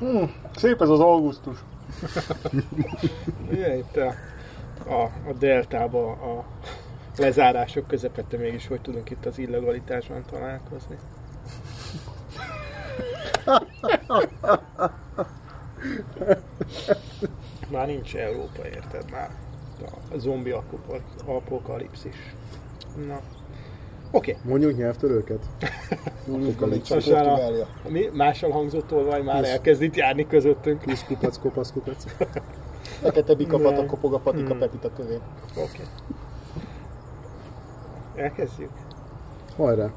Hmm, szép ez az augusztus. Ugye itt a, a, a deltába a lezárások közepette mégis hogy tudunk itt az illegalitásban találkozni. Már nincs Európa, érted? Már a zombi apokalipszis. Na. Oké. Okay. Mondjuk nyelvtörőket. Portugália. mi mással hangzott tolvaj már Plusz. elkezd itt járni közöttünk. Plusz kupac, kopasz, kupac. Fekete bika pata kopog a patika Hmm. Pepita kövé. Oké. Okay. Elkezdjük? Hajrá.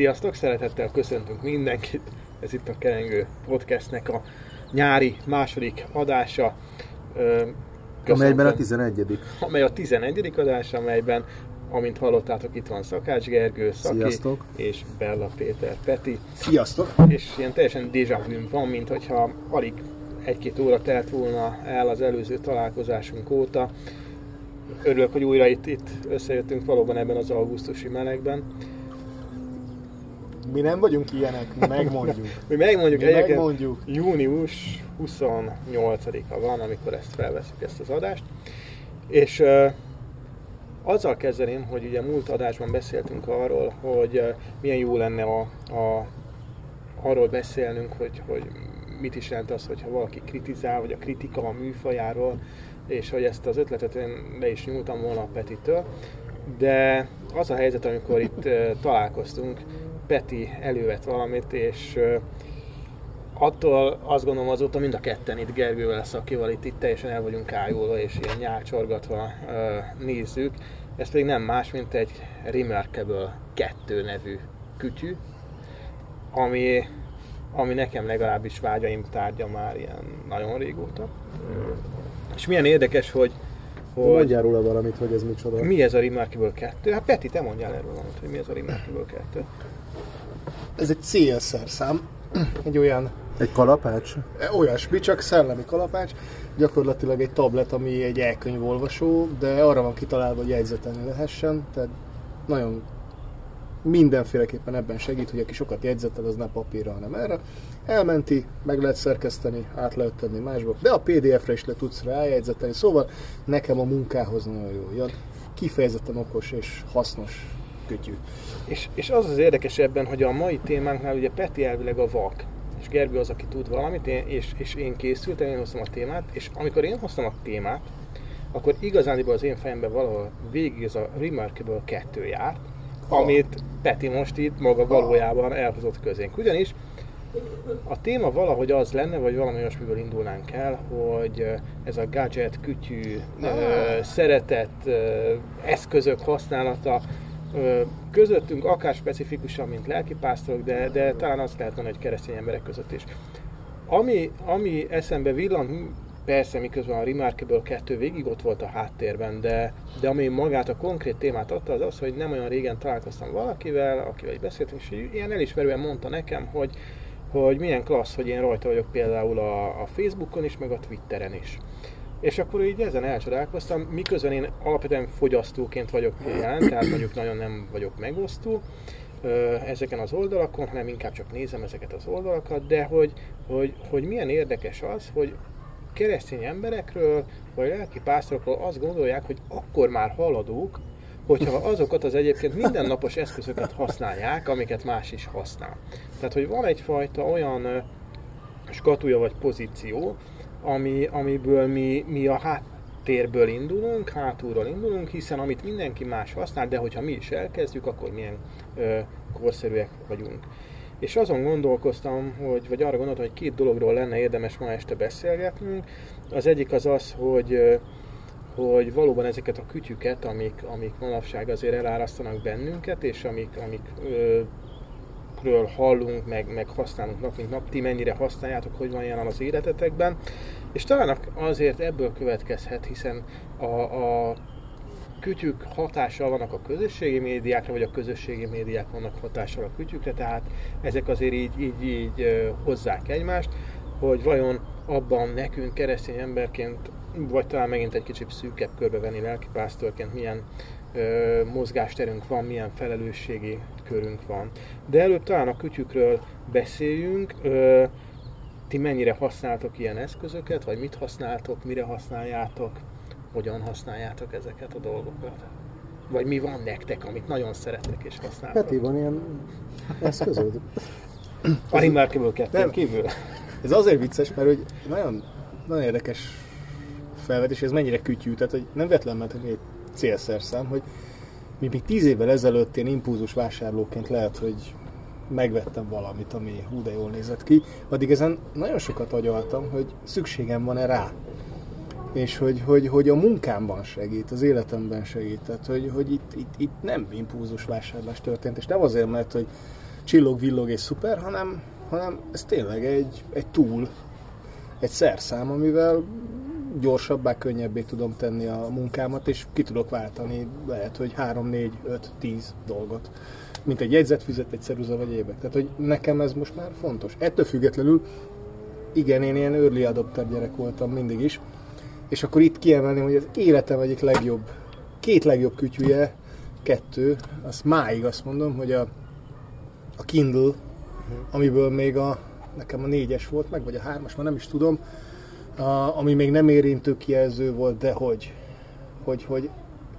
Sziasztok, szeretettel köszöntünk mindenkit. Ez itt a Kerengő Podcastnek a nyári második adása. Köszöntöm- Amelyben a 11 amely a 11. adás, amelyben, amint hallottátok, itt van Szakács Gergő, Szaki Sziasztok. és Bella Péter Peti. Sziasztok! És ilyen teljesen déjà vu van, mint hogyha alig egy-két óra telt volna el az előző találkozásunk óta. Örülök, hogy újra itt, itt összejöttünk valóban ebben az augusztusi melegben. Mi nem vagyunk ilyenek, megmondjuk. Mi megmondjuk Mi megmondjuk. június 28-a van, amikor ezt felveszünk, ezt az adást. És uh, azzal kezdeném, hogy ugye múlt adásban beszéltünk arról, hogy uh, milyen jó lenne a, a, arról beszélnünk, hogy, hogy mit is jelent az, hogyha valaki kritizál, vagy a kritika a műfajáról, és hogy ezt az ötletet én le is nyúltam volna a Petitől. De az a helyzet, amikor itt uh, találkoztunk, Peti elővett valamit, és attól azt gondolom azóta mind a ketten itt Gergővel, Szakival itt, itt teljesen el vagyunk ájulva, és ilyen nyálcsorgatva nézzük. Ez pedig nem más, mint egy Remarkable 2 nevű kütyű, ami, ami nekem legalábbis vágyaim tárgya már ilyen nagyon régóta. És milyen érdekes, hogy, hogy Mondjál róla valamit, hogy ez micsoda. mi ez a Remarkable 2? Hát Peti, te mondjál erről valamit, hogy mi ez a Remarkable 2. Ez egy CSR szám, egy olyan Egy kalapács? e, olyasmi, csak szellemi kalapács, gyakorlatilag egy tablet, ami egy elkönyvolvasó, de arra van kitalálva, hogy jegyzetelni lehessen, tehát nagyon mindenféleképpen ebben segít, hogy aki sokat jegyzetel, az ne papírra, hanem erre. Elmenti, meg lehet szerkeszteni, át lehet tenni másba, de a PDF-re is le tudsz rájegyzetelni, szóval nekem a munkához nagyon jó jön. Kifejezetten okos és hasznos kütyű. És, és az az érdekes ebben, hogy a mai témánknál ugye Peti elvileg a vak, és Gergő az, aki tud valamit, én, és, és én készültem, én hoztam a témát, és amikor én hoztam a témát, akkor igazániból az én fejemben valahol végig ez a Remarkable 2 járt, amit Peti most itt maga valójában elhozott közénk. Ugyanis a téma valahogy az lenne, vagy valami olyasmiből indulnánk el, hogy ö, ez a gadget, kütyű, ö, szeretett ö, eszközök használata közöttünk akár specifikusan, mint lelkipásztorok, de, de talán azt lehet mondani, hogy keresztény emberek között is. Ami, ami eszembe villant, persze miközben a Remarkable 2 végig ott volt a háttérben, de, de ami magát a konkrét témát adta, az az, hogy nem olyan régen találkoztam valakivel, akivel beszéltünk, és ilyen elismerően mondta nekem, hogy, hogy milyen klassz, hogy én rajta vagyok például a, a Facebookon is, meg a Twitteren is. És akkor így ezen elcsodálkoztam, miközben én alapvetően fogyasztóként vagyok jelen, tehát mondjuk nagyon nem vagyok megosztó ezeken az oldalakon, hanem inkább csak nézem ezeket az oldalakat, de hogy, hogy, hogy milyen érdekes az, hogy keresztény emberekről, vagy lelki pásztorokról azt gondolják, hogy akkor már haladók, hogyha azokat az egyébként mindennapos eszközöket használják, amiket más is használ. Tehát, hogy van egyfajta olyan ö, skatúja vagy pozíció, ami, amiből mi, mi a háttérből indulunk, hátulról indulunk, hiszen amit mindenki más használ, de hogyha mi is elkezdjük, akkor milyen ö, korszerűek vagyunk. És azon gondolkoztam, hogy, vagy arra gondoltam, hogy két dologról lenne érdemes ma este beszélgetnünk. Az egyik az az, hogy hogy valóban ezeket a kütyüket, amik, amik manapság azért elárasztanak bennünket, és amik, amik ö, ről hallunk, meg, meg használunk nap mint nap, ti mennyire használjátok, hogy van jelen az életetekben. És talán azért ebből következhet, hiszen a, a kütyük hatással vannak a közösségi médiákra, vagy a közösségi médiák vannak hatással a kütyükre, tehát ezek azért így, így, így hozzák egymást, hogy vajon abban nekünk keresztény emberként, vagy talán megint egy kicsit szűkebb körbe venni lelkipásztorként milyen ö, mozgásterünk van, milyen felelősségi körünk van. De előbb talán a kütyükről beszéljünk. Ö, ti mennyire használtok ilyen eszközöket, vagy mit használtok, mire használjátok, hogyan használjátok ezeket a dolgokat? Vagy mi van nektek, amit nagyon szerettek és használtok? Peti, van ilyen eszközöd? A Remarkable 2 Nem. kívül? Ez azért vicces, mert hogy nagyon, nagyon érdekes felvetés, ez mennyire kütyű, tehát hogy nem vetlen mert egy célszerszám, hogy mi még tíz évvel ezelőtt ilyen impulzus vásárlóként lehet, hogy megvettem valamit, ami hú de jól nézett ki, addig ezen nagyon sokat agyaltam, hogy szükségem van-e rá. És hogy, hogy, hogy a munkámban segít, az életemben segít. Tehát, hogy, hogy itt, itt, itt nem impulzus vásárlás történt, és nem azért, mert hogy csillog, villog és szuper, hanem, hanem ez tényleg egy, egy túl, egy szerszám, amivel gyorsabbá, könnyebbé tudom tenni a munkámat, és ki tudok váltani lehet, hogy 3, 4, 5, 10 dolgot. Mint egy jegyzetfüzet, egy ceruza vagy évek. Tehát, hogy nekem ez most már fontos. Ettől függetlenül, igen, én ilyen early adopter gyerek voltam mindig is, és akkor itt kiemelném, hogy az életem egyik legjobb, két legjobb kütyüje, kettő, az máig azt mondom, hogy a, a Kindle, amiből még a, nekem a négyes volt meg, vagy a hármas, már nem is tudom, a, ami még nem érintő kijelző volt, de hogy, hogy, hogy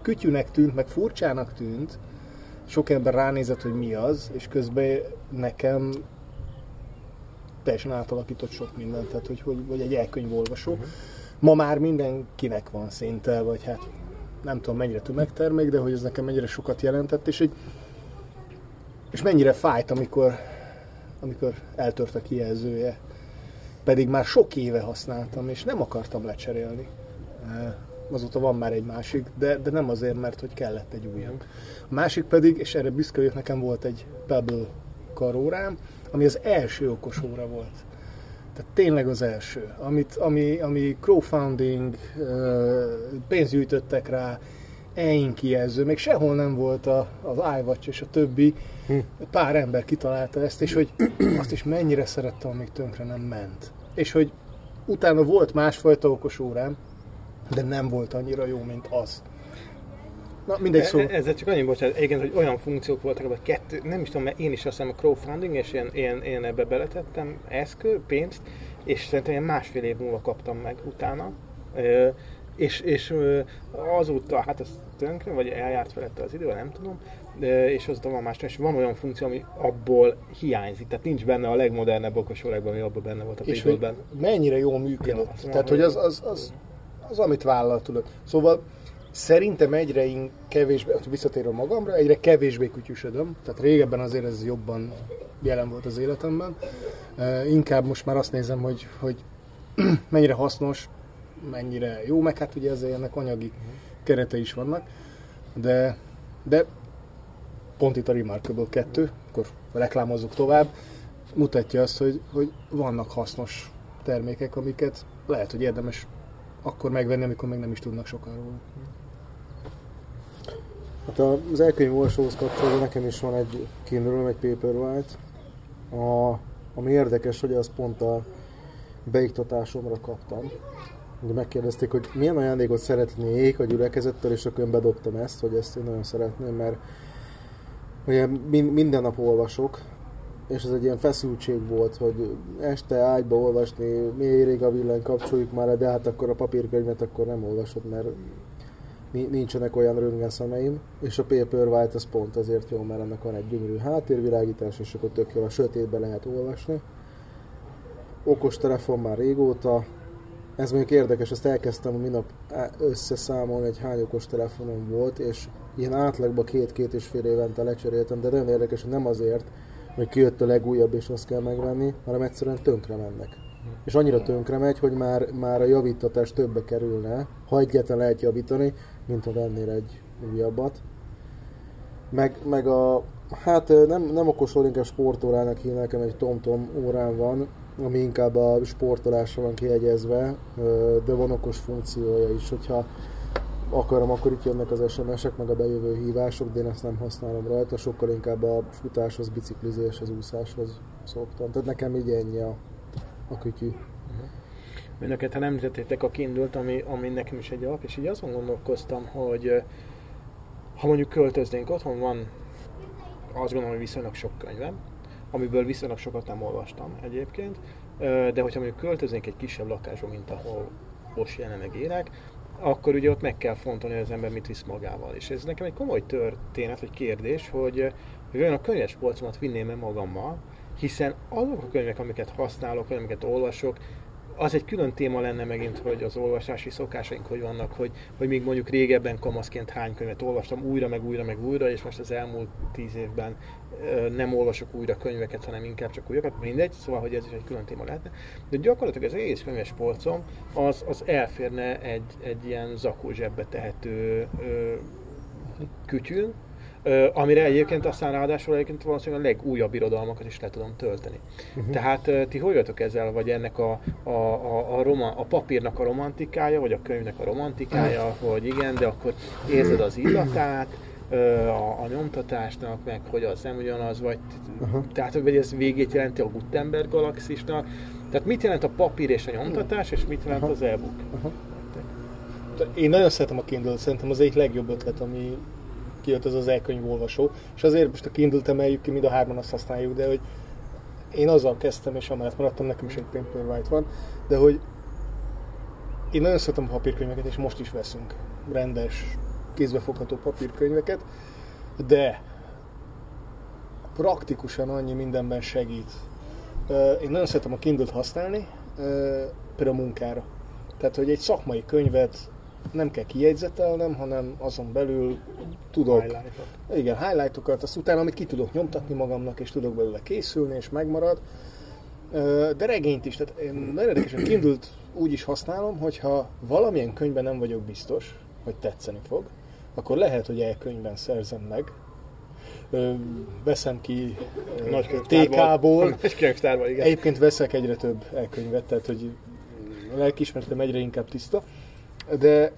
kütyűnek tűnt, meg furcsának tűnt, sok ember ránézett, hogy mi az, és közben nekem teljesen átalakított sok mindent, tehát hogy, hogy vagy egy elkönyvolvasó. Ma már mindenkinek van szinte, vagy hát nem tudom mennyire tömegtermék, de hogy ez nekem mennyire sokat jelentett, és, egy, és mennyire fájt, amikor, amikor eltört a kijelzője. Pedig már sok éve használtam, és nem akartam lecserélni. Azóta van már egy másik, de, de nem azért, mert hogy kellett egy újabb. A másik pedig, és erre büszke vagyok, nekem volt egy Pebble karórám, ami az első okos óra volt. Tehát tényleg az első, amit, ami, ami crowdfunding, pénzt gyűjtöttek rá, EIN kijelző, még sehol nem volt a, az iWatch és a többi, pár ember kitalálta ezt, és hogy azt is mennyire szerettem, amíg tönkre nem ment. És hogy utána volt másfajta okos órám, de nem volt annyira jó, mint az. Na, mindegy szó. E- Ezzel csak annyi bocsánat, igen, hogy olyan funkciók voltak, vagy kettő, nem is tudom, mert én is azt hiszem a crowdfunding, és én, én, én ebbe beletettem eszköz, pénzt, és szerintem ilyen másfél év múlva kaptam meg utána. Ö, és, és azóta, hát ez tönkre, vagy eljárt felette az idő, nem tudom, ö, és azóta van más, és van olyan funkció, ami abból hiányzik, tehát nincs benne a legmodernebb okos ami abban benne volt a és hogy mennyire jól működött. Ja, Tehát, hogy az, az, az, az, amit vállal tudod. Szóval szerintem egyre in- kevésbé, hát visszatérve magamra, egyre kevésbé kütyüsödöm. Tehát régebben azért ez jobban jelen volt az életemben. Uh, inkább most már azt nézem, hogy, hogy mennyire hasznos, mennyire jó, meg hát ugye azért ennek anyagi kerete is vannak. De, de pont itt a Remarkable 2, akkor reklámozzuk tovább, mutatja azt, hogy, hogy vannak hasznos termékek, amiket lehet, hogy érdemes akkor megvenni, amikor még nem is tudnak sokan róla. Hát az elkönyvolvasóhoz kapcsolódva nekem is van egy Kindle, egy Paperwhite. A, ami érdekes, hogy az pont a beiktatásomra kaptam. Ugye megkérdezték, hogy milyen ajándékot szeretnék a gyülekezettől, és akkor én bedobtam ezt, hogy ezt én nagyon szeretném, mert ugye min- minden nap olvasok, és ez egy ilyen feszültség volt, hogy este ágyba olvasni, mi rég a villany, kapcsoljuk már le, de hát akkor a papírkönyvet akkor nem olvasod, mert ni- nincsenek olyan röntgen szemeim, és a Paperwhite az pont azért jó, mert ennek van egy gyönyörű háttérvilágítás, és akkor tök jó a sötétbe lehet olvasni. Okos telefon már régóta, ez mondjuk érdekes, ezt elkezdtem minap á- összeszámolni, hogy hány okos telefonom volt, és ilyen átlagban két-két és fél évente lecseréltem, de nagyon érdekes, hogy nem azért, hogy kijött a legújabb és azt kell megvenni, hanem egyszerűen tönkre mennek. És annyira tönkre megy, hogy már, már a javítatás többe kerülne, ha egyetlen lehet javítani, mint ha vennél egy újabbat. Meg, meg a, hát nem, nem okos inkább sportórának hívnak, egy TomTom órám van, ami inkább a sportolásra van kiegyezve, de van okos funkciója is, hogyha akarom, akkor itt jönnek az SMS-ek, meg a bejövő hívások, de én ezt nem használom rajta, sokkal inkább a futáshoz, biciklizéshez, úszáshoz szoktam. Tehát nekem így ennyi a, a kütyű. Önöket, ha nem említettétek a kindult, ami, ami nekem is egy alap, és így azon gondolkoztam, hogy ha mondjuk költöznénk, otthon van, azt gondolom, hogy viszonylag sok könyvem, amiből viszonylag sokat nem olvastam egyébként, de hogyha mondjuk költöznénk egy kisebb lakásba, mint ahol most jelenleg élek, akkor ugye ott meg kell fontolni, hogy az ember mit visz magával. És ez nekem egy komoly történet, vagy kérdés, hogy, hogy olyan a könyves polcomat vinném-e magammal, hiszen azok a könyvek, amiket használok, vagy amiket olvasok, az egy külön téma lenne megint, hogy az olvasási szokásaink hogy vannak, hogy, hogy még mondjuk régebben kamaszként hány könyvet olvastam újra, meg újra, meg újra, és most az elmúlt tíz évben nem olvasok újra könyveket, hanem inkább csak újakat, mindegy, szóval, hogy ez is egy külön téma lehetne. De gyakorlatilag az egész könyves polcom az, az elférne egy, egy ilyen zakó zsebbe tehető ö, amire egyébként aztán ráadásul egyébként valószínűleg a legújabb irodalmakat is le tudom tölteni. Uh-huh. Tehát ti hogy vagytok ezzel, vagy ennek a, a, a, a, roma, a papírnak a romantikája, vagy a könyvnek a romantikája, uh-huh. hogy igen, de akkor érzed az illatát, a, a nyomtatásnak, meg hogy az nem ugyanaz, vagy uh-huh. tehát, hogy ez végét jelenti a Gutenberg galaxisnak. Tehát mit jelent a papír és a nyomtatás, és mit jelent uh-huh. az e-book? Uh-huh. Én nagyon szeretem a Kindle, szerintem az egyik legjobb ötlet, ami kijött az az elkönyvolvasó, és azért most a Kindle-t emeljük ki, mind a hárman azt használjuk, de hogy én azzal kezdtem, és amellett maradtam, nekem is egy Paperwhite van, de hogy én nagyon szeretem a papírkönyveket, és most is veszünk rendes, kézbefogható papírkönyveket, de praktikusan annyi mindenben segít. Én nagyon szeretem a Kindle-t használni, például a munkára. Tehát, hogy egy szakmai könyvet nem kell kijegyzetelnem, hanem azon belül tudok... Highlightot. Igen, highlightokat, azt utána, amit ki tudok nyomtatni magamnak, és tudok belőle készülni, és megmarad. De regényt is, tehát én nagyon érdekes, hogy kindle úgy is használom, hogyha valamilyen könyvben nem vagyok biztos, hogy tetszeni fog, akkor lehet, hogy elkönyvben szerzem meg, veszem ki Nagy TK-ból. Nagy igen. Egyébként veszek egyre több elkönyvet, tehát hogy a lelkiismeretem egyre inkább tiszta. De,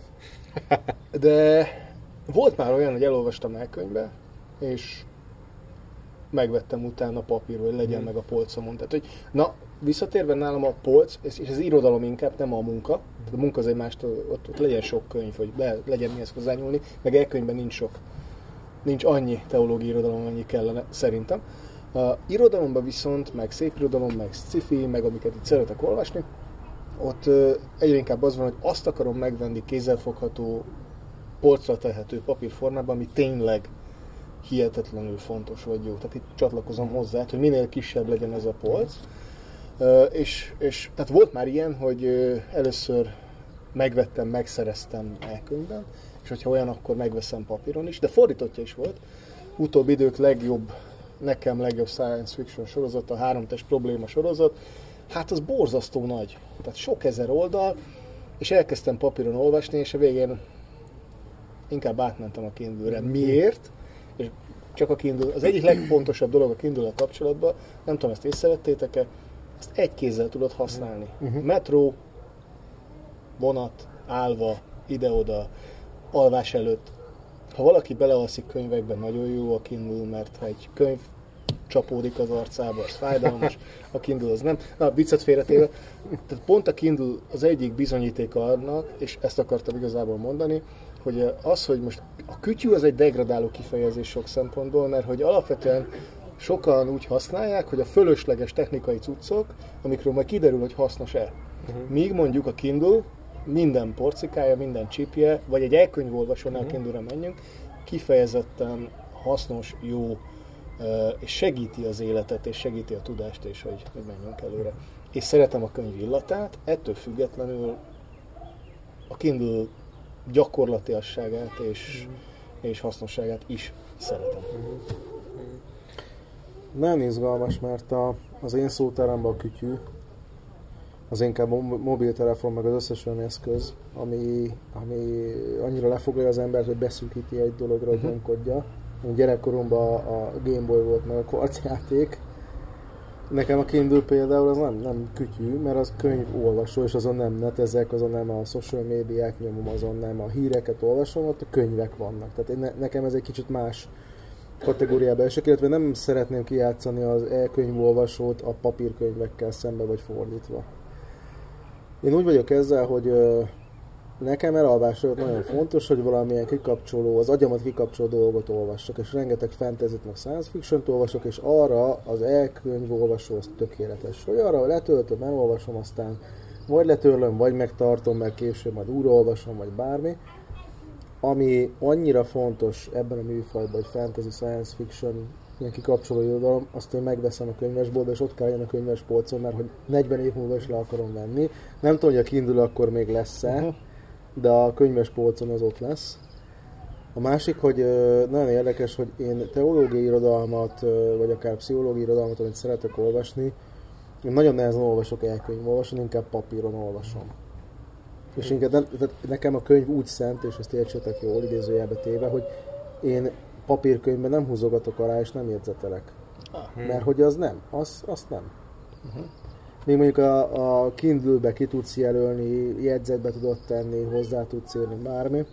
de volt már olyan, hogy elolvastam elkönyvbe, és megvettem utána papírról, hogy legyen hmm. meg a polcomon. Tehát, hogy na, visszatérve nálam a polc, és az irodalom inkább, nem a munka. A munka azért más, ott, ott legyen sok könyv, hogy be, legyen mihez hozzányúlni, meg elkönyvben nincs sok. Nincs annyi teológiai irodalom, annyi kellene, szerintem. A irodalomban viszont, meg szép irodalom, meg sci meg amiket itt szeretek olvasni, ott egyre inkább az van, hogy azt akarom megvenni kézzelfogható, polcra tehető papírformában, ami tényleg hihetetlenül fontos vagy jó. Tehát itt csatlakozom hozzá, hogy minél kisebb legyen ez a polc. És, és tehát volt már ilyen, hogy először megvettem, megszereztem elkönyvben, és hogyha olyan, akkor megveszem papíron is, de fordítottja is volt. Utóbbi idők legjobb, nekem legjobb science fiction sorozat, a háromtes probléma sorozat, hát az borzasztó nagy. Tehát sok ezer oldal, és elkezdtem papíron olvasni, és a végén inkább átmentem a kindle Miért? És csak a Kindle, az egyik legfontosabb dolog a kindle kapcsolatban, nem tudom, ezt észrevettétek-e, ezt egy kézzel tudod használni. Uh-huh. Metró, vonat, állva, ide-oda, alvás előtt. Ha valaki belealszik könyvekben, nagyon jó a Kindle, mert ha egy könyv csapódik az arcába, az fájdalmas, a Kindle az nem. Na, viccet félretéve, tehát pont a Kindle az egyik bizonyíték annak, és ezt akartam igazából mondani, hogy az, hogy most a kütyű az egy degradáló kifejezés sok szempontból, mert hogy alapvetően sokan úgy használják, hogy a fölösleges technikai cuccok, amikről majd kiderül, hogy hasznos-e. Uh-huh. Míg mondjuk a Kindle, minden porcikája, minden csipje, vagy egy elkönyvolvasónál uh-huh. Kindle-re menjünk, kifejezetten hasznos, jó és segíti az életet, és segíti a tudást, és hogy, hogy menjünk előre. És szeretem a könyv illatát, ettől függetlenül a Kindle gyakorlatiasságát és, mm. és hasznosságát is szeretem. Mm. Nagyon izgalmas, mert a, az én szóteremben a kütyű, az inkább mobiltelefon, meg az összes olyan eszköz, ami, ami annyira lefoglalja az embert, hogy beszűkíti egy dologra, uh-huh. Gyerekkoromban a Game Boy volt meg a kvarcjáték, Nekem a Kindle például az nem, nem kütyű, mert az könyvolvasó, és azon nem netezek, azon nem a social médiák nyomom, azon nem a híreket olvasom, ott a könyvek vannak. Tehát én, ne, nekem ez egy kicsit más kategóriába esek, illetve nem szeretném kijátszani az e-könyvolvasót a papírkönyvekkel szembe, vagy fordítva. Én úgy vagyok ezzel, hogy nekem elalvás előtt nagyon fontos, hogy valamilyen kikapcsoló, az agyamat kikapcsoló dolgot olvassak, és rengeteg fantasy meg science fiction olvasok, és arra az e-könyvolvasó az tökéletes. Hogy arra letöltöm, elolvasom, aztán vagy letörlöm, vagy megtartom, mert később majd újraolvasom, vagy bármi. Ami annyira fontos ebben a műfajban, hogy fantasy, science fiction, ilyen kikapcsoló irodalom, azt én megveszem a könyvesboltba, és ott kell legyen a könyvespolcon, mert hogy 40 év múlva is le akarom venni. Nem tudom, hogy a Kindle akkor még lesz-e, Uh-huh. De a könyves polcon az ott lesz. A másik, hogy nagyon érdekes, hogy én teológiai irodalmat, vagy akár pszichológiai irodalmat, amit szeretek olvasni, én nagyon nehezen olvasok elkönyv olvasom, inkább papíron olvasom. És inkább tehát nekem a könyv úgy szent, és ezt értsétek jól, idézőjelbe téve, hogy én papírkönyvben nem húzogatok alá, és nem jegyzetelek. Hmm. Mert hogy az nem, az, azt nem. Még mondjuk a, a Kindle-be ki tudsz jelölni, jegyzetbe tudod tenni, hozzá tudsz írni bármi,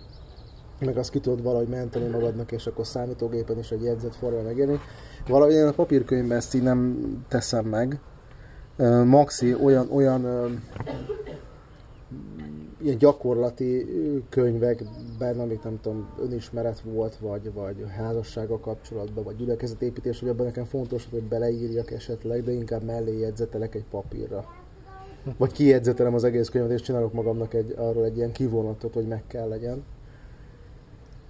meg azt ki tudod valahogy menteni magadnak, és akkor számítógépen is egy jegyzet forma megjelenik. Valahogy én a papírkönyvben ezt így nem teszem meg. Maxi olyan, olyan ilyen gyakorlati könyvekben, amit nem tudom, önismeret volt, vagy, vagy házassága kapcsolatban, vagy gyülekezetépítés, hogy abban nekem fontos, hogy beleírjak esetleg, de inkább mellé jegyzetelek egy papírra. Vagy kijegyzetelem az egész könyvet, és csinálok magamnak egy, arról egy ilyen kivonatot, hogy meg kell legyen.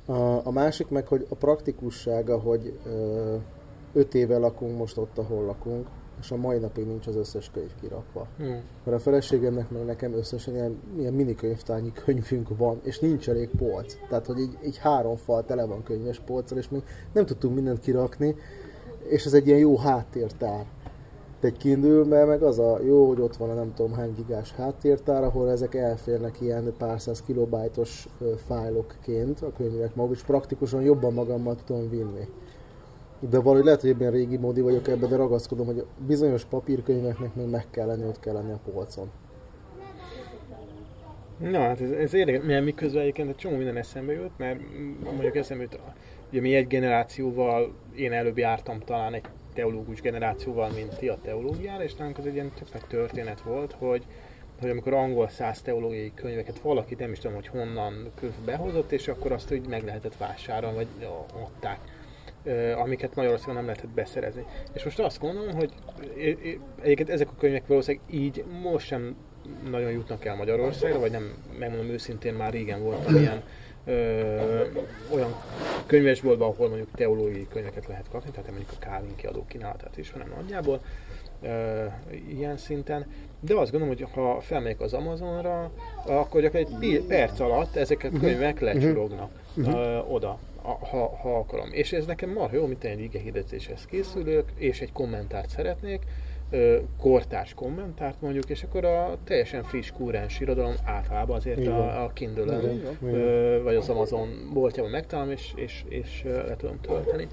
A, a másik meg, hogy a praktikussága, hogy öt éve lakunk most ott, ahol lakunk, és a mai napig nincs az összes könyv kirakva. Hmm. Mert a feleségemnek meg nekem összesen ilyen, ilyen minikönyvtárnyi könyvünk van, és nincs elég polc. Tehát, hogy így, így három fal tele van könyves polccal, és még nem tudtunk mindent kirakni, és ez egy ilyen jó háttértár. Egy kindle meg az a jó, hogy ott van a nem tudom hány gigás háttértár, ahol ezek elférnek ilyen pár száz kilobájtos fájlokként a könyvek maguk, és praktikusan jobban magammal tudom vinni. De valahogy lehet, hogy ebben régi módi vagyok ebben, de ragaszkodom, hogy bizonyos papírkönyveknek még meg kell lenni, ott kell lenni a polcon. Na, hát ez, ez érdekes, mert miközben egyébként egy csomó minden eszembe jut, mert mondjuk eszembe jut, ugye mi egy generációval, én előbb jártam talán egy teológus generációval, mint ti a teológiára, és nálunk az egy ilyen tök történet volt, hogy hogy amikor angol száz teológiai könyveket valaki, nem is tudom, hogy honnan behozott, és akkor azt úgy meg lehetett vásárolni, vagy adták amiket Magyarországon nem lehetett beszerezni. És most azt gondolom, hogy egyébként ezek a könyvek valószínűleg így most sem nagyon jutnak el Magyarországra, vagy nem, megmondom őszintén, már régen voltam ilyen ö, olyan könyvesboltban, ahol mondjuk teológiai könyveket lehet kapni, tehát mondjuk a Calvin kiadó kínálatát is, hanem nagyjából ö, ilyen szinten. De azt gondolom, hogy ha felmegyek az Amazonra, akkor gyakorlatilag egy perc alatt ezek a könyvek lecsurognak ö, oda, ha, ha akarom. És ez nekem marha jó, mint egy ige hirdetéshez készülök, és egy kommentárt szeretnék, kortárs kommentárt mondjuk, és akkor a teljesen friss, kúrens irodalom általában azért a, a Kindle-en, ö, vagy az Amazon boltjában megtalálom, és, és, és le tudom tölteni.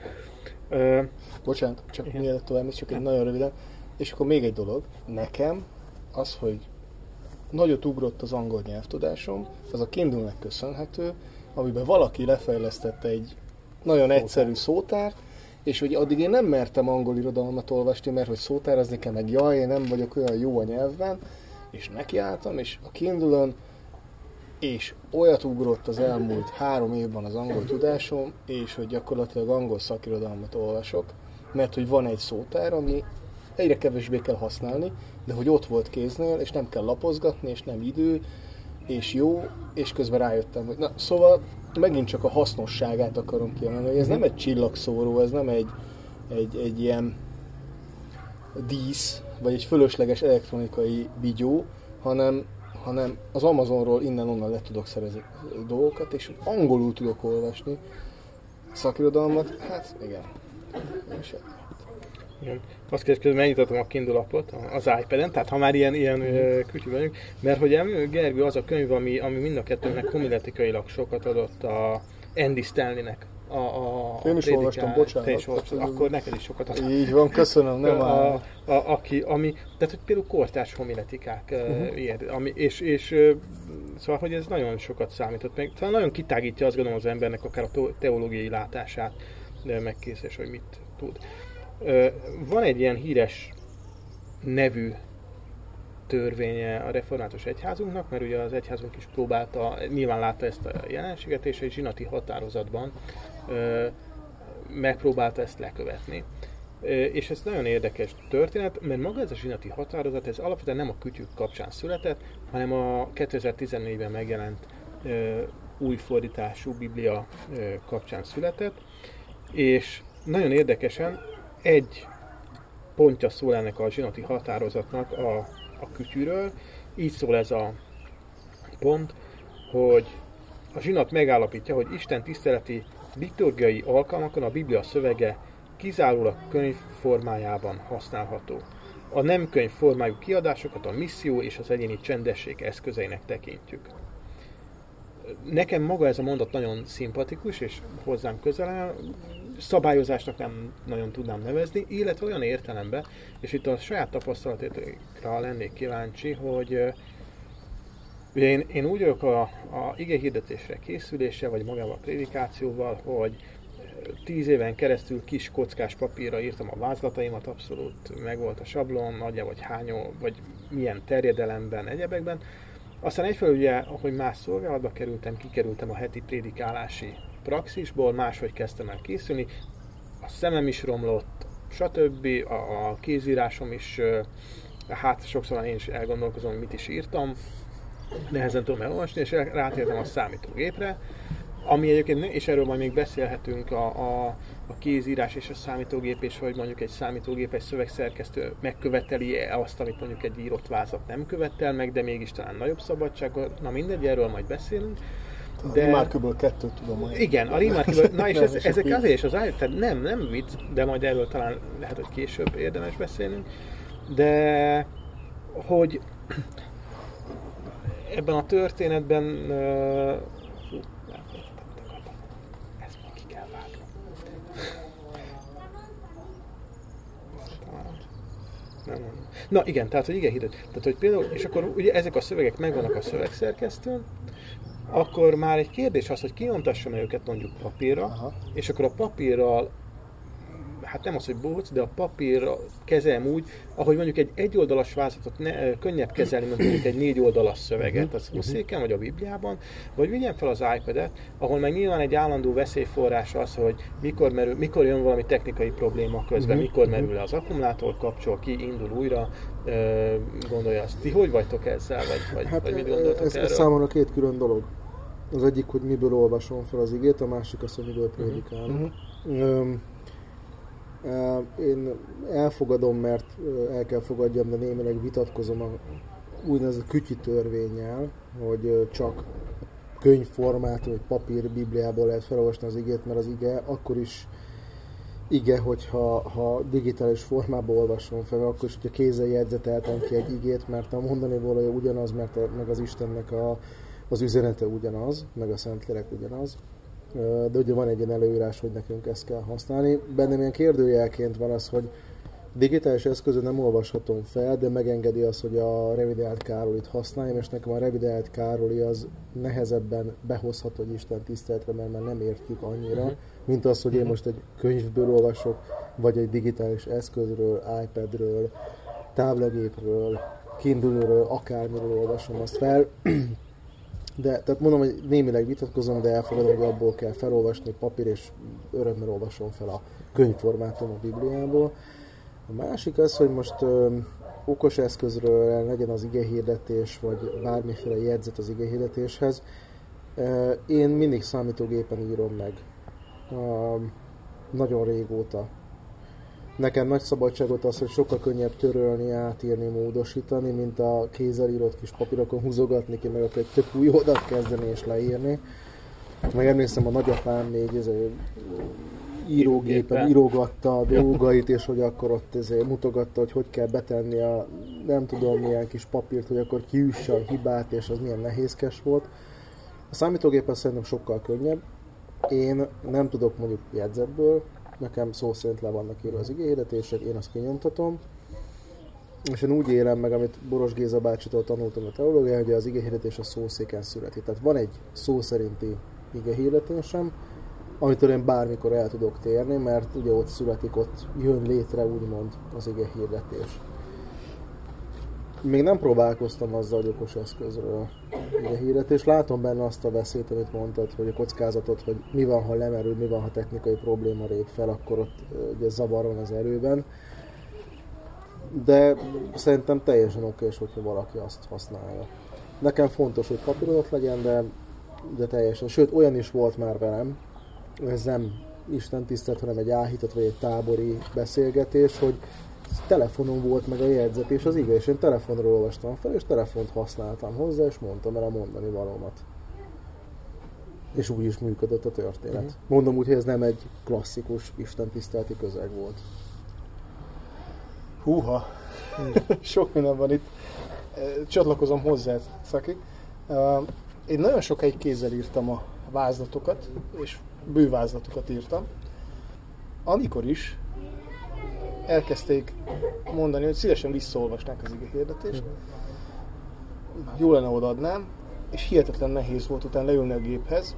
Bocsánat, csak Igen. mielőtt tovább, csak egy nagyon röviden. És akkor még egy dolog. Nekem az, hogy nagyot ugrott az angol nyelvtudásom, az a Kindle-nek köszönhető, amiben valaki lefejlesztette egy nagyon egyszerű szótárt, és hogy addig én nem mertem angol irodalmat olvasni, mert hogy szótárazni nekem meg jaj, én nem vagyok olyan jó a nyelvben, és nekiálltam, és a Kindle-ön és olyat ugrott az elmúlt három évben az angol tudásom, és hogy gyakorlatilag angol szakirodalmat olvasok, mert hogy van egy szótár, ami egyre kevésbé kell használni, de hogy ott volt kéznél, és nem kell lapozgatni, és nem idő, és jó, és közben rájöttem, hogy na, szóval megint csak a hasznosságát akarom kiemelni, hogy ez nem egy csillagszóró, ez nem egy, egy, egy ilyen dísz, vagy egy fölösleges elektronikai vigyó, hanem, hanem az Amazonról innen-onnan le tudok szerezni dolgokat, és angolul tudok olvasni szakirodalmat, hát igen. És Igen. Azt kérdez, közben megnyitottam a Kindle appot az iPad-en, tehát ha már ilyen, ilyen mm. kütyű vagyunk, mert hogy emlő Gergő az a könyv, ami, ami mind a kettőnknek homiletikailag sokat adott a Andy Stanleynek a, a Én is prédikál- olvastam, bocsánat. Te is olvastad, Tehát, akkor neked is sokat adtam. Így van, köszönöm, nem a, a, aki, ami, tehát hogy például kortárs homiletikák, Mhm. uh-huh. ilyen, ami, és, és szóval, hogy ez nagyon sokat számított meg, talán nagyon kitágítja azt gondolom az embernek akár a teológiai látását, de megkészítés, hogy mit tud. Van egy ilyen híres nevű törvénye a református egyházunknak, mert ugye az egyházunk is próbálta, nyilván látta ezt a jelenséget, és egy zsinati határozatban megpróbálta ezt lekövetni. És ez nagyon érdekes történet, mert maga ez a zsinati határozat, ez alapvetően nem a kütyük kapcsán született, hanem a 2014-ben megjelent ö, új fordítású Biblia kapcsán született, és nagyon érdekesen egy pontja szól ennek a zsinati határozatnak a, a kütyűről. Így szól ez a pont, hogy a zsinat megállapítja, hogy Isten tiszteleti liturgiai alkalmakon a Biblia szövege kizárólag könyv formájában használható. A nem könyv formájú kiadásokat a misszió és az egyéni csendesség eszközeinek tekintjük. Nekem maga ez a mondat nagyon szimpatikus, és hozzám közel áll. Szabályozásnak nem nagyon tudnám nevezni, illetve olyan értelemben, és itt a saját tapasztalatokra lennék kíváncsi, hogy ugye én, én úgy vagyok a, a ige hirdetésre készülése, vagy magával a prédikációval, hogy tíz éven keresztül kis kockás papírra írtam a vázlataimat, abszolút megvolt a sablon, nagyja vagy hányó, vagy milyen terjedelemben, egyebekben. Aztán egyfelől ugye, ahogy más szolgálatba kerültem, kikerültem a heti prédikálási praxisból, máshogy kezdtem el készülni, a szemem is romlott, stb. A, a kézírásom is, hát sokszor én is elgondolkozom, mit is írtam, nehezen tudom elolvasni, és rátértem a számítógépre, ami egyébként, és erről majd még beszélhetünk, a, a, a kézírás és a számítógép, és hogy mondjuk egy számítógép, egy szövegszerkesztő megköveteli azt, amit mondjuk egy írott vázat nem követel meg, de mégis talán nagyobb szabadság, na mindegy, erről majd beszélünk. De... Remarkable 2 tudom mondani. Igen, a Remarkable, na és ez, és ezek azért is az tehát nem, nem vicc, de majd erről talán lehet, hogy később érdemes beszélnünk, de hogy ebben a történetben uh. Nem, nem. Na igen, tehát hogy igen, hirdet. Tehát, hogy például, és akkor ugye ezek a szövegek megvannak a szövegszerkesztőn, akkor már egy kérdés az, hogy kinyomtassam -e őket mondjuk papírra, Aha. és akkor a papírral, hát nem az, hogy bohóc, de a papírra kezelem úgy, ahogy mondjuk egy egyoldalas vázatot ne, könnyebb kezelni, mint mondjuk egy négy oldalas szöveget, az úszéken, vagy a Bibliában, vagy vigyem fel az iPad-et, ahol meg nyilván egy állandó veszélyforrás az, hogy mikor, merül, mikor jön valami technikai probléma közben, Mhm, mikor merül le az akkumulátor, kapcsol ki, indul újra, gondolja azt. Ti hogy vagytok ezzel, vagy, vagy, Hát vagy mit gondoltok ez, erről? ez számomra két külön dolog. Az egyik, hogy miből olvasom fel az igét, a másik az, hogy miből prédikálok. Mhm. Öm, e, én elfogadom, mert el kell fogadjam, de némileg vitatkozom a úgynevezett kütyi törvényel, hogy csak könyvformát vagy papír bibliából lehet felolvasni az igét, mert az ige akkor is ige, hogyha ha digitális formában olvasom fel, akkor is, hogyha kézzel jegyzeteltem ki egy igét, mert a mondani valója ugyanaz, mert a, meg az Istennek a, az üzenete ugyanaz, meg a Szentlélek ugyanaz. De ugye van egy ilyen előírás, hogy nekünk ezt kell használni. Bennem ilyen kérdőjelként van az, hogy digitális eszközön nem olvashatom fel, de megengedi azt, hogy a revideált Károlit használjam, és nekem a revideált Károli az nehezebben behozható egy Isten tiszteletre, mert már nem értjük annyira, Mhm. mint az, hogy én most egy könyvből olvasok, vagy egy digitális eszközről, iPadről, táblagépről, Kindle-ről, akármiről olvasom azt fel. De, tehát mondom, hogy némileg vitatkozom, de elfogadom, hogy abból kell felolvasni papír, és örömmel olvasom fel a könyvformátum a Bibliából. A másik az, hogy most ö, okos eszközről legyen az igehirdetés, vagy bármiféle jegyzet az igehirdetéshez. Én mindig számítógépen írom meg. Nagyon régóta. Nekem nagy szabadságot az, hogy sokkal könnyebb törölni, átírni, módosítani, mint a kézzel írott kis papírokon húzogatni ki, meg akkor egy tök új oldalt kezdeni és leírni. Meg emlékszem, a nagyapám még ez írógépen Gépen. írogatta a dolgait, és hogy akkor ott ezért mutogatta, hogy hogy kell betenni a nem tudom milyen kis papírt, hogy akkor kiüsse a hibát, és az milyen nehézkes volt. A számítógépen szerintem sokkal könnyebb. én nem tudok mondjuk jegyzetből, nekem szó szerint le vannak írva az igényedetések, én azt kinyomtatom, és én úgy élem meg, amit Boros Géza bácsitól tanultam a teológián, hogy az igehirdetés a szószéken születik. Tehát van egy szó szerinti igehirdetésem, amitől én bármikor el tudok térni, mert ugye ott születik, ott jön létre úgymond az igehirdetés. Még nem próbálkoztam azzal, hogy okos eszközről igehirdetés. Látom benne azt a veszélyt, amit mondtad, hogy a kockázatot, hogy mi van, ha lemerül, mi van, ha technikai probléma rép fel, akkor ott ugye zavar van az erőben de szerintem teljesen oké, hogyha valaki azt használja. Nekem fontos, hogy papírozott legyen, de, de teljesen. Sőt, olyan is volt már velem, ez nem Isten tisztelt, hanem egy áhított vagy egy tábori beszélgetés, hogy telefonon volt meg a jegyzetés az ige, és én telefonról olvastam fel, és telefont használtam hozzá, és mondtam el a mondani valómat. És úgy is működött a történet. Uh-huh. Mondom úgy, hogy ez nem egy klasszikus Isten tisztelti közeg volt. Húha, sok minden van itt. Csatlakozom hozzá, Szaki. Én nagyon sokáig kézzel írtam a vázlatokat, és bővázlatokat írtam. Amikor is elkezdték mondani, hogy szívesen visszaolvasnák az ige hirdetést, jó lenne odaadnám, és hihetetlen nehéz volt utána leülni a géphez,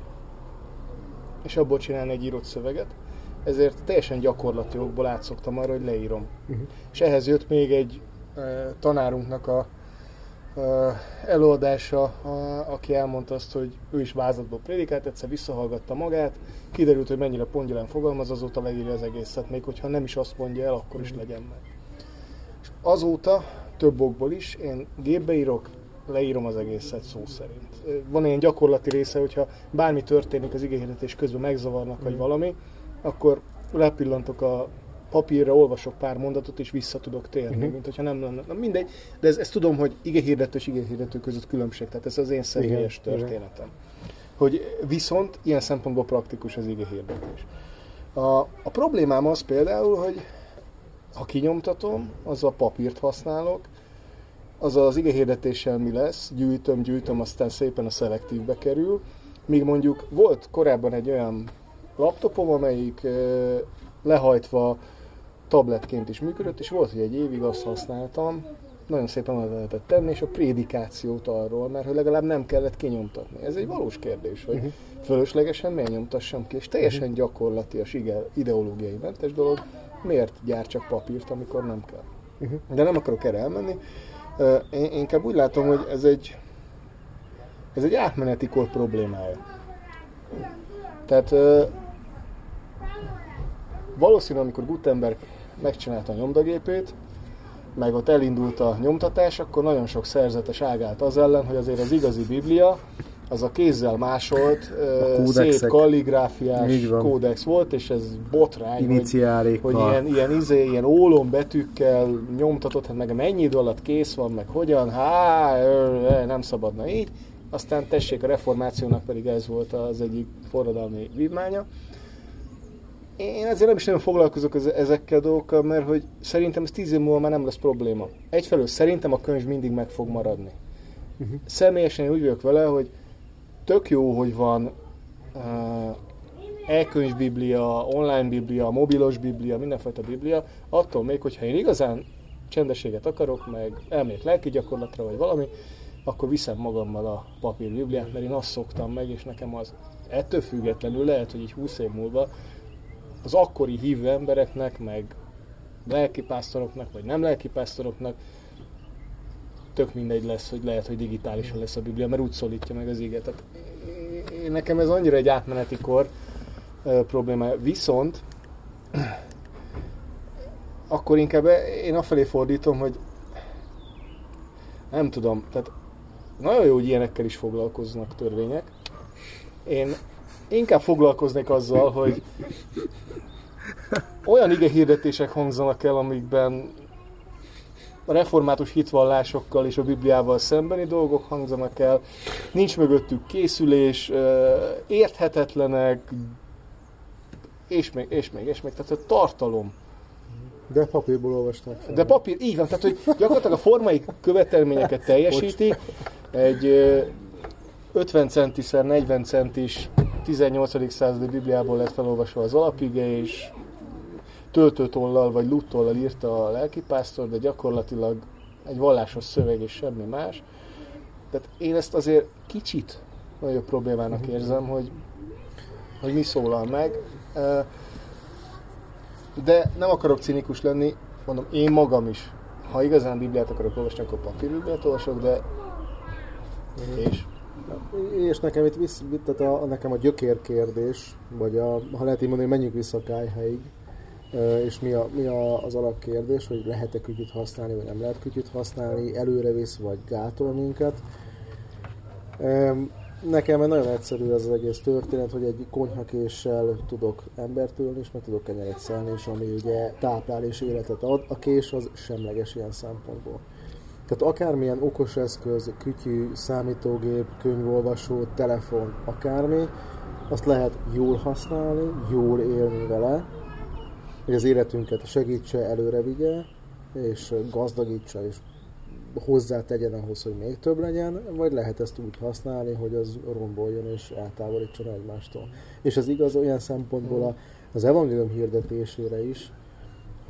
és abból csinálni egy írott szöveget ezért teljesen gyakorlati okból átszoktam arra, hogy leírom. Uh-huh. És ehhez jött még egy e, tanárunknak a előadása, aki elmondta azt, hogy ő is vázlatból prédikált, egyszer visszahallgatta magát, kiderült, hogy mennyire pongyolán fogalmaz, azóta leírja az egészet, még hogyha nem is azt mondja el, akkor is legyen meg. És azóta több okból is én gépbe írok, leírom az egészet szó szerint. Van ilyen gyakorlati része, hogyha bármi történik az igényhirdetés közben megzavarnak, vagy valami, akkor lepillantok a papírra, olvasok pár mondatot, és vissza tudok térni, uh-huh. mint hogyha nem lenne. Na mindegy, de ez, ezt tudom, hogy hirdető és hirdető között különbség, tehát ez az én személyes Igen. történetem. Hogy viszont ilyen szempontból praktikus az hirdetés. A, a problémám az például, hogy ha kinyomtatom, az a papírt használok, az az hirdetéssel mi lesz, gyűjtöm, gyűjtöm, aztán szépen a szelektívbe kerül, míg mondjuk volt korábban egy olyan laptopom, amelyik lehajtva tabletként is működött, és volt, hogy egy évig azt használtam, nagyon szépen oda lehetett tenni, és a prédikációt arról, mert hogy legalább nem kellett kinyomtatni. Ez egy valós kérdés, hogy uh-huh. fölöslegesen miért nyomtassam ki, és teljesen uh-huh. gyakorlatias, ideológiai mentes dolog, miért gyár csak papírt, amikor nem kell. Uh-huh. De nem akarok erre elmenni. Én inkább úgy látom, hogy ez egy, ez egy átmeneti kor problémája. Tehát valószínűleg, amikor Gutenberg megcsinálta a nyomdagépét, meg ott elindult a nyomtatás, akkor nagyon sok szerzetes ágált az ellen, hogy azért az igazi Biblia, az a kézzel másolt, a szép kalligráfiás kódex volt, és ez botrány, hogy, hogy ilyen, ilyen, izé, ilyen ólom betűkkel nyomtatott, hát meg mennyi idő alatt kész van, meg hogyan, há, nem szabadna így. Aztán tessék, a reformációnak pedig ez volt az egyik forradalmi vívmánya én ezért nem is nagyon foglalkozok ezekkel a dolgokkal, mert hogy szerintem ez tíz év múlva már nem lesz probléma. Egyfelől szerintem a könyv mindig meg fog maradni. Uh-huh. Személyesen én úgy vagyok vele, hogy tök jó, hogy van uh, e-könyv biblia, online biblia, mobilos biblia, mindenfajta biblia, attól még, hogyha én igazán csendességet akarok, meg elmegyek lelki gyakorlatra, vagy valami, akkor viszem magammal a papír bibliát, mert én azt szoktam meg, és nekem az ettől függetlenül lehet, hogy így 20 év múlva az akkori hívő embereknek, meg lelkipásztoroknak, vagy nem lelkipásztoroknak tök mindegy lesz, hogy lehet, hogy digitálisan lesz a Biblia, mert úgy szólítja meg az éget. Tehát nekem ez annyira egy átmeneti kor probléma. Viszont akkor inkább én afelé fordítom, hogy nem tudom, tehát nagyon jó, hogy ilyenekkel is foglalkoznak törvények. Én inkább foglalkoznék azzal, hogy olyan ige hirdetések hangzanak el, amikben a református hitvallásokkal és a Bibliával szembeni dolgok hangzanak el, nincs mögöttük készülés, érthetetlenek, és még, és még, és még, tehát a tartalom. De papírból olvasták fel. De papír, így van, tehát hogy gyakorlatilag a formai követelményeket teljesíti, egy 50 centiszer 40 centis 18. századi Bibliából lett felolvasva az alapige, és töltőtollal vagy luttollal írta a lelkipásztor, de gyakorlatilag egy vallásos szöveg és semmi más. Tehát én ezt azért kicsit nagyobb problémának érzem, hogy, hogy mi szólal meg. De nem akarok cinikus lenni, mondom, én magam is. Ha igazán Bibliát akarok olvasni, akkor papírbibliát olvasok, de és és nekem itt visz, tehát a, nekem a gyökér kérdés, vagy a, ha lehet így mondani, menjünk vissza a kájháig, és mi, a, mi a, az alapkérdés, hogy lehet-e kütyüt használni, vagy nem lehet kütyüt használni, előre visz, vagy gátol minket. Nekem nagyon egyszerű ez az egész történet, hogy egy konyhakéssel tudok embert ölni, és meg tudok kenyeret szelni, és ami ugye táplál és életet ad. A kés az semleges ilyen szempontból. Tehát akármilyen okos eszköz, kütyű, számítógép, könyvolvasó, telefon, akármi, azt lehet jól használni, jól élni vele, hogy az életünket segítse, előre vigye, és gazdagítsa, és hozzá tegyen ahhoz, hogy még több legyen, vagy lehet ezt úgy használni, hogy az romboljon és eltávolítson egymástól. És ez igaz olyan szempontból az evangélium hirdetésére is,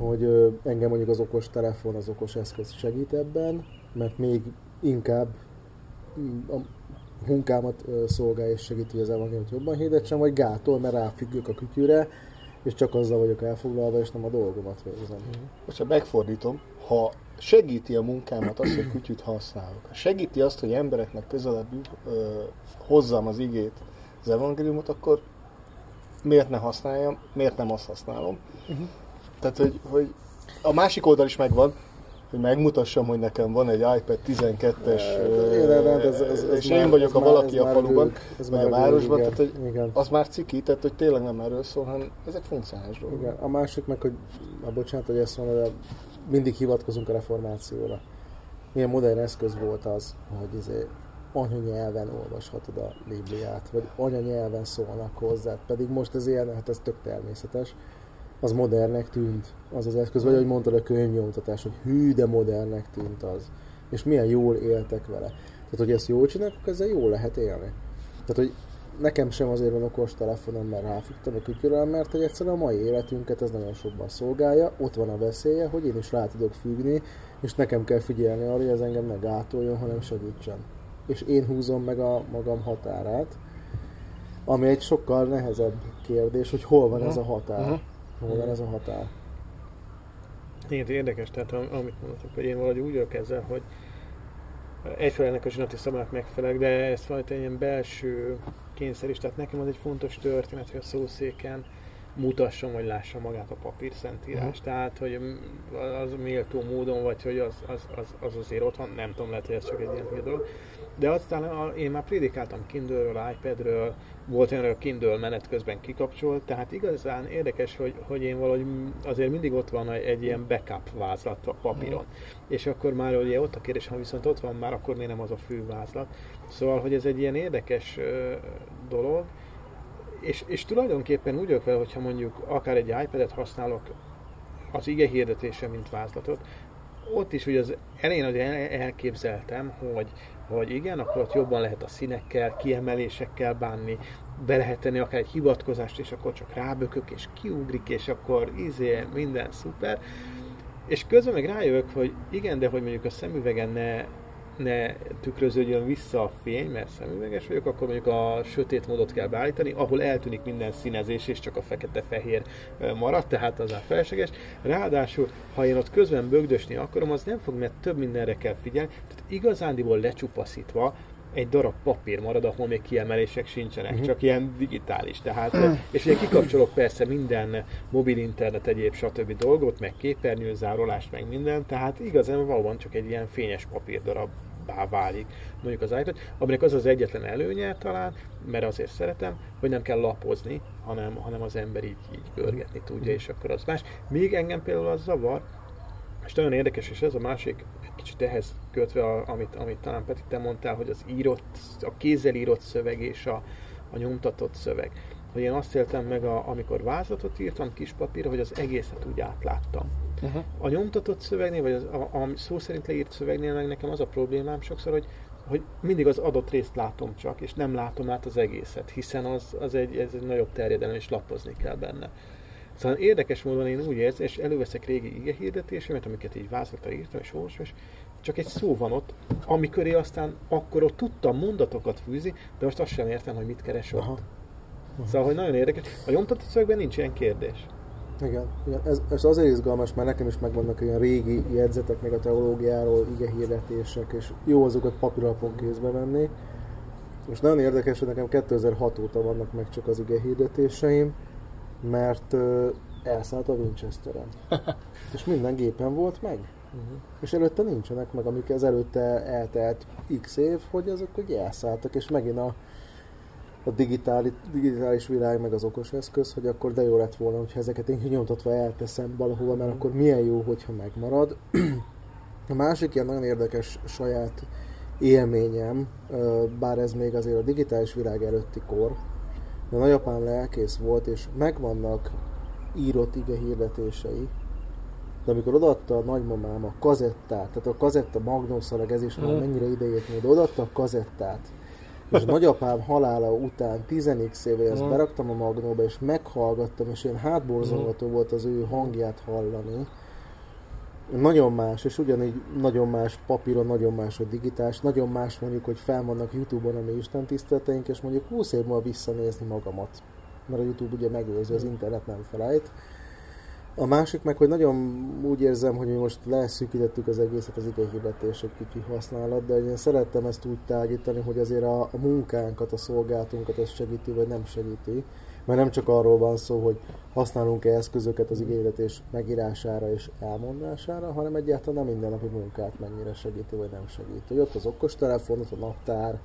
hogy engem mondjuk az okos telefon, az okos eszköz segít ebben, mert még inkább a munkámat szolgálja és segíti, hogy az evangéliumot jobban hirdetsem, vagy gátol, mert ráfüggök a kütyűre, és csak azzal vagyok elfoglalva, és nem a dolgomat végzem. Most ha megfordítom, ha segíti a munkámat azt, hogy kütyűt használok, ha segíti azt, hogy embereknek közelebb ö, hozzam az igét, az evangéliumot, akkor miért ne használjam, miért nem azt használom. Uh-huh. Tehát, hogy, hogy a másik oldal is megvan, hogy megmutassam, hogy nekem van egy iPad 12-es, ez, ez, ez, és már, én vagyok a valaki a faluban, vagy a városban, igen, tehát hogy igen. az már ciki, tehát hogy tényleg nem erről szól, hanem ezek funkcionális dolgok. Igen. A másik meg, hogy a bocsánat, hogy ezt mondom, de mindig hivatkozunk a reformációra. Milyen modern eszköz volt az, hogy izé, anyanyelven olvashatod a Bibliát, vagy anyanyelven szólnak hozzá, pedig most ez ilyen, hát ez tök természetes az modernnek tűnt az az eszköz, vagy ahogy mondtad a könyvnyomtatás, hogy hű, de modernnek tűnt az. És milyen jól éltek vele. Tehát, hogy ezt jól csinálják, akkor ezzel jól lehet élni. Tehát, hogy nekem sem azért van okos telefonom, mert ráfügtem a kütyűre, mert hogy egyszerűen a mai életünket ez nagyon sokban szolgálja, ott van a veszélye, hogy én is rá tudok függni, és nekem kell figyelni arra, hogy ez engem ne gátoljon, hanem segítsen. És én húzom meg a magam határát, ami egy sokkal nehezebb kérdés, hogy hol van uh-huh. ez a határ. Uh-huh. Hol van ez a határ? Igen, érdekes, tehát amit mondhatok, hogy én valahogy úgy vagyok ezzel, hogy egyfelől ennek a zsinati szabálynak megfelelek, de ez valami ilyen belső kényszer is, tehát nekem az egy fontos történet, hogy a szószéken mutassam, vagy lássam magát a papír szentírás. Uh-huh. Tehát, hogy az méltó módon, vagy hogy az, az, az, az azért ott van, nem tudom, lehet, hogy ez csak egy ilyen dolog. De aztán a, én már prédikáltam Kindle-ről, iPad-ről, volt olyan, hogy a Kindle menet közben kikapcsolt, tehát igazán érdekes, hogy, hogy én valahogy azért mindig ott van egy ilyen backup vázlat a papíron. Mm. És akkor már ugye ott a kérdés, ha viszont ott van már, akkor miért nem az a fő vázlat. Szóval, hogy ez egy ilyen érdekes ö, dolog, és, és tulajdonképpen úgy vagyok vele, hogyha mondjuk akár egy iPad-et használok az ige hirdetése, mint vázlatot, ott is ugye az elején hogy elképzeltem, hogy hogy igen, akkor ott jobban lehet a színekkel, kiemelésekkel bánni, be lehet tenni akár egy hivatkozást, és akkor csak rábökök, és kiugrik, és akkor izé, minden szuper. És közben meg rájövök, hogy igen, de hogy mondjuk a szemüvegen ne ne tükröződjön vissza a fény, mert szemüveges vagyok, akkor mondjuk a sötét módot kell beállítani, ahol eltűnik minden színezés, és csak a fekete-fehér marad, tehát az a felséges. Ráadásul, ha én ott közben bögdösni akarom, az nem fog, mert több mindenre kell figyelni. Tehát igazándiból lecsupaszítva egy darab papír marad, ahol még kiemelések sincsenek, uh-huh. csak ilyen digitális. Tehát, és ugye kikapcsolok persze minden mobil internet, egyéb stb. dolgot, meg képernyő, zárolást, meg minden, tehát igazán valóban csak egy ilyen fényes papírdarab válik mondjuk az iPad, aminek az az egyetlen előnye talán, mert azért szeretem, hogy nem kell lapozni, hanem, hanem az ember így, így görgetni tudja, és akkor az más. Még engem például az zavar, és nagyon érdekes, és ez a másik, egy kicsit ehhez kötve, amit, amit talán Peti te mondtál, hogy az írott, a kézzel írott szöveg és a, a nyomtatott szöveg. Hogy én azt éltem meg, a, amikor vázlatot írtam kis papírra, hogy az egészet úgy átláttam. Uh-huh. A nyomtatott szövegnél, vagy az, a, a szó szerint leírt szövegnél meg nekem az a problémám sokszor, hogy hogy mindig az adott részt látom csak, és nem látom át az egészet, hiszen az, az egy, ez egy nagyobb terjedelem, és lapozni kell benne. Szóval érdekes módon én úgy érzem, és előveszek régi ige hirdetésemet, amiket így vázlatra írtam, és olvasom, és csak egy szó van ott, amiköré aztán akkor ott tudtam mondatokat fűzni, de most azt sem értem, hogy mit keres ott. Aha. Szóval, hogy nagyon érdekes. A nyomtatott szövegben nincs ilyen kérdés. Igen, igen. Ez, ez azért izgalmas, mert nekem is megvannak olyan régi jegyzetek még a teológiáról, ige hirdetések, és jó azokat papíralapon kézbe venni. És nagyon érdekes, hogy nekem 2006 óta vannak meg csak az ige hirdetéseim, mert uh, elszállt a Winchesteren. és minden gépen volt meg. Uh-huh. És előtte nincsenek meg, amik ez előtte eltelt x év, hogy azok hogy elszálltak, és megint a a digitális, digitális világ, meg az okos eszköz, hogy akkor de jó lett volna, hogyha ezeket én nyomtatva elteszem valahova, mert akkor milyen jó, hogyha megmarad. A másik ilyen nagyon érdekes saját élményem, bár ez még azért a digitális világ előtti kor, de nagyapám lelkész volt, és megvannak írott ige hirdetései, de amikor odaadta a nagymamám a kazettát, tehát a kazetta magnószalag, ez is már mm. mennyire idejét de odaadta a kazettát, és nagyapám halála után 10x éve ezt beraktam a magnóba, és meghallgattam, és ilyen hátborzongató volt az ő hangját hallani. Nagyon más, és ugyanígy nagyon más papíron, nagyon más a digitális, nagyon más mondjuk, hogy fel vannak Youtube-on a mi Isten tiszteleteink, és mondjuk 20 év múlva visszanézni magamat. Mert a Youtube ugye megőrzi, az internet nem felejt a másik meg, hogy nagyon úgy érzem, hogy mi most leszűkítettük az egészet az igényhirdetés egy kicsi használat, de én szerettem ezt úgy tágítani, hogy azért a, a munkánkat, a szolgáltunkat ez segíti, vagy nem segíti. Mert nem csak arról van szó, hogy használunk-e eszközöket az igényhirdetés megírására és elmondására, hanem egyáltalán a mindennapi munkát mennyire segíti, vagy nem segíti. Hogy ott az okostelefon, ott a naptár,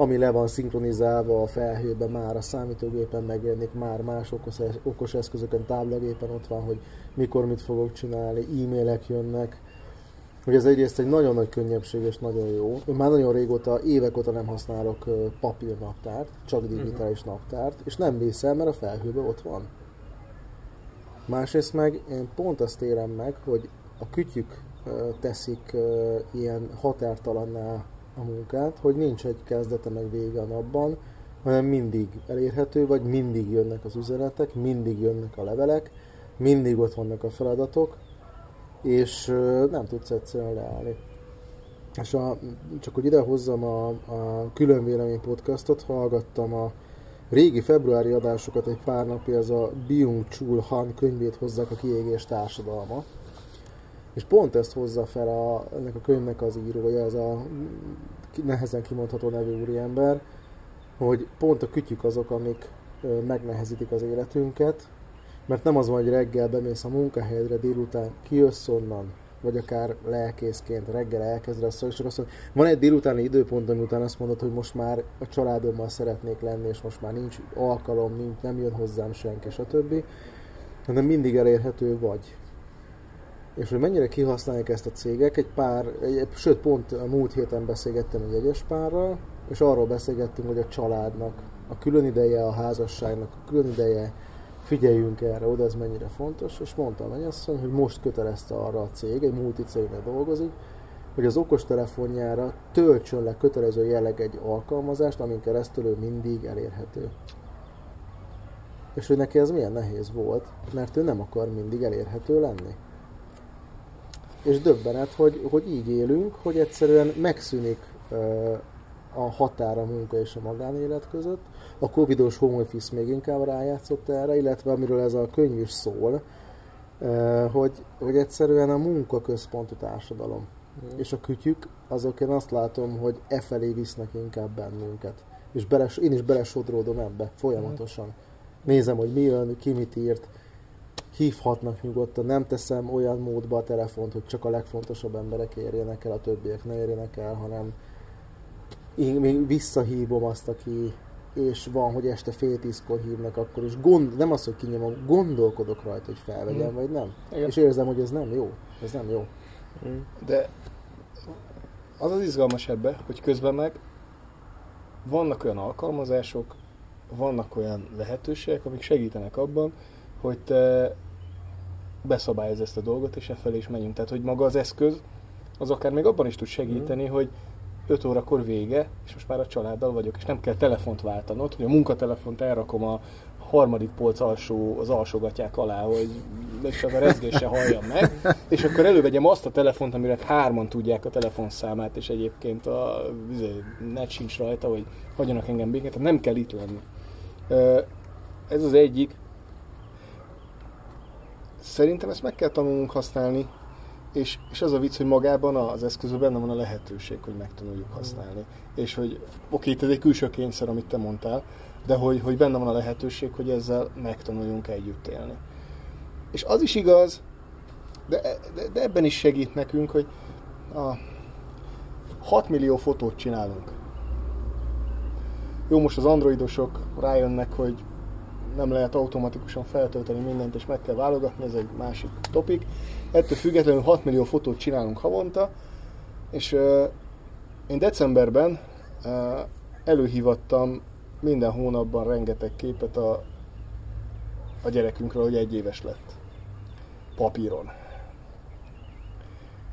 ami le van szinkronizálva a felhőben, már a számítógépen megjelenik, már más okos, okos eszközöken, táblagépen ott van, hogy mikor mit fogok csinálni, e-mailek jönnek, hogy ez egyrészt egy nagyon nagy könnyebbség és nagyon jó. Én már nagyon régóta, évek óta nem használok papírnaptárt, csak digitális naptárt, és nem viszem, mert a felhőben ott van. Másrészt meg én pont azt érem meg, hogy a kütyük teszik ilyen határtalanná a munkát, hogy nincs egy kezdete meg vége a napban, hanem mindig elérhető, vagy mindig jönnek az üzenetek, mindig jönnek a levelek, mindig ott vannak a feladatok, és nem tudsz egyszerűen leállni. És a, csak hogy idehozzam a, a külön vélemény podcastot, hallgattam a régi februári adásokat egy pár napja, ez a Byung Chul Han könyvét hozzák a kiégés társadalma. És pont ezt hozza fel a, ennek a könyvnek az írója, ez a nehezen kimondható nevű úriember, hogy pont a kütyük azok, amik megnehezítik az életünket, mert nem az van, hogy reggel bemész a munkahelyedre, délután kijössz onnan, vagy akár lelkészként reggel elkezded azt, és azt mondod, van egy délutáni időpont, ami után azt mondod, hogy most már a családommal szeretnék lenni, és most már nincs alkalom, nincs, nem jön hozzám senki, stb. hanem mindig elérhető vagy és hogy mennyire kihasználják ezt a cégek, egy pár, egy, sőt pont a múlt héten beszélgettem egy egyes párral, és arról beszélgettünk, hogy a családnak a külön ideje, a házasságnak a külön ideje, figyeljünk erre, oda ez mennyire fontos, és mondta a mennyasszony, hogy most kötelezte arra a cég, egy multi cégnél dolgozik, hogy az okostelefonjára töltsön le kötelező jelleg egy alkalmazást, amin keresztül ő mindig elérhető. És hogy neki ez milyen nehéz volt, mert ő nem akar mindig elérhető lenni és döbbenet, hogy, hogy így élünk, hogy egyszerűen megszűnik a határ a munka és a magánélet között. A covidos home office még inkább rájátszott erre, illetve amiről ez a könyv is szól, hogy, hogy egyszerűen a munka központú társadalom. Mm. És a kütyük, azok én azt látom, hogy e felé visznek inkább bennünket. És beles, én is belesodródom ebbe folyamatosan. Mm. Nézem, hogy mi jön, ki mit írt, hívhatnak nyugodtan, nem teszem olyan módba a telefont, hogy csak a legfontosabb emberek érjenek el, a többiek ne érjenek el, hanem én még visszahívom azt, aki és van, hogy este fél tízkor hívnak, akkor is gond, nem az, hogy kinyomom, gondolkodok rajta, hogy felvegyem, mm. vagy nem. Igen. És érzem, hogy ez nem jó. Ez nem jó. Mm. De az az izgalmas ebbe, hogy közben meg vannak olyan alkalmazások, vannak olyan lehetőségek, amik segítenek abban, hogy te beszabályoz ezt a dolgot, és e felé is menjünk. Tehát, hogy maga az eszköz, az akár még abban is tud segíteni, mm. hogy 5 órakor vége, és most már a családdal vagyok, és nem kell telefont váltanod, hogy a munkatelefont elrakom a harmadik polc alsó, az alsógatják alá, hogy és az a rezgése halljam meg, és akkor elővegyem azt a telefont, amire hárman tudják a telefonszámát, és egyébként a izé, net sincs rajta, hogy hagyjanak engem békét, tehát nem kell itt lenni. Ez az egyik. Szerintem ezt meg kell tanulnunk használni, és, és az a vicc, hogy magában az eszközben benne van a lehetőség, hogy megtanuljuk használni. És hogy oké, ez egy külső kényszer, amit te mondtál, de hogy, hogy benne van a lehetőség, hogy ezzel megtanuljunk együtt élni. És az is igaz, de, de, de ebben is segít nekünk, hogy a 6 millió fotót csinálunk. Jó, most az androidosok rájönnek, hogy nem lehet automatikusan feltölteni mindent, és meg kell válogatni, ez egy másik topik. Ettől függetlenül 6 millió fotót csinálunk havonta, és uh, én decemberben uh, előhívattam minden hónapban rengeteg képet a, a gyerekünkről, hogy egy éves lett. Papíron.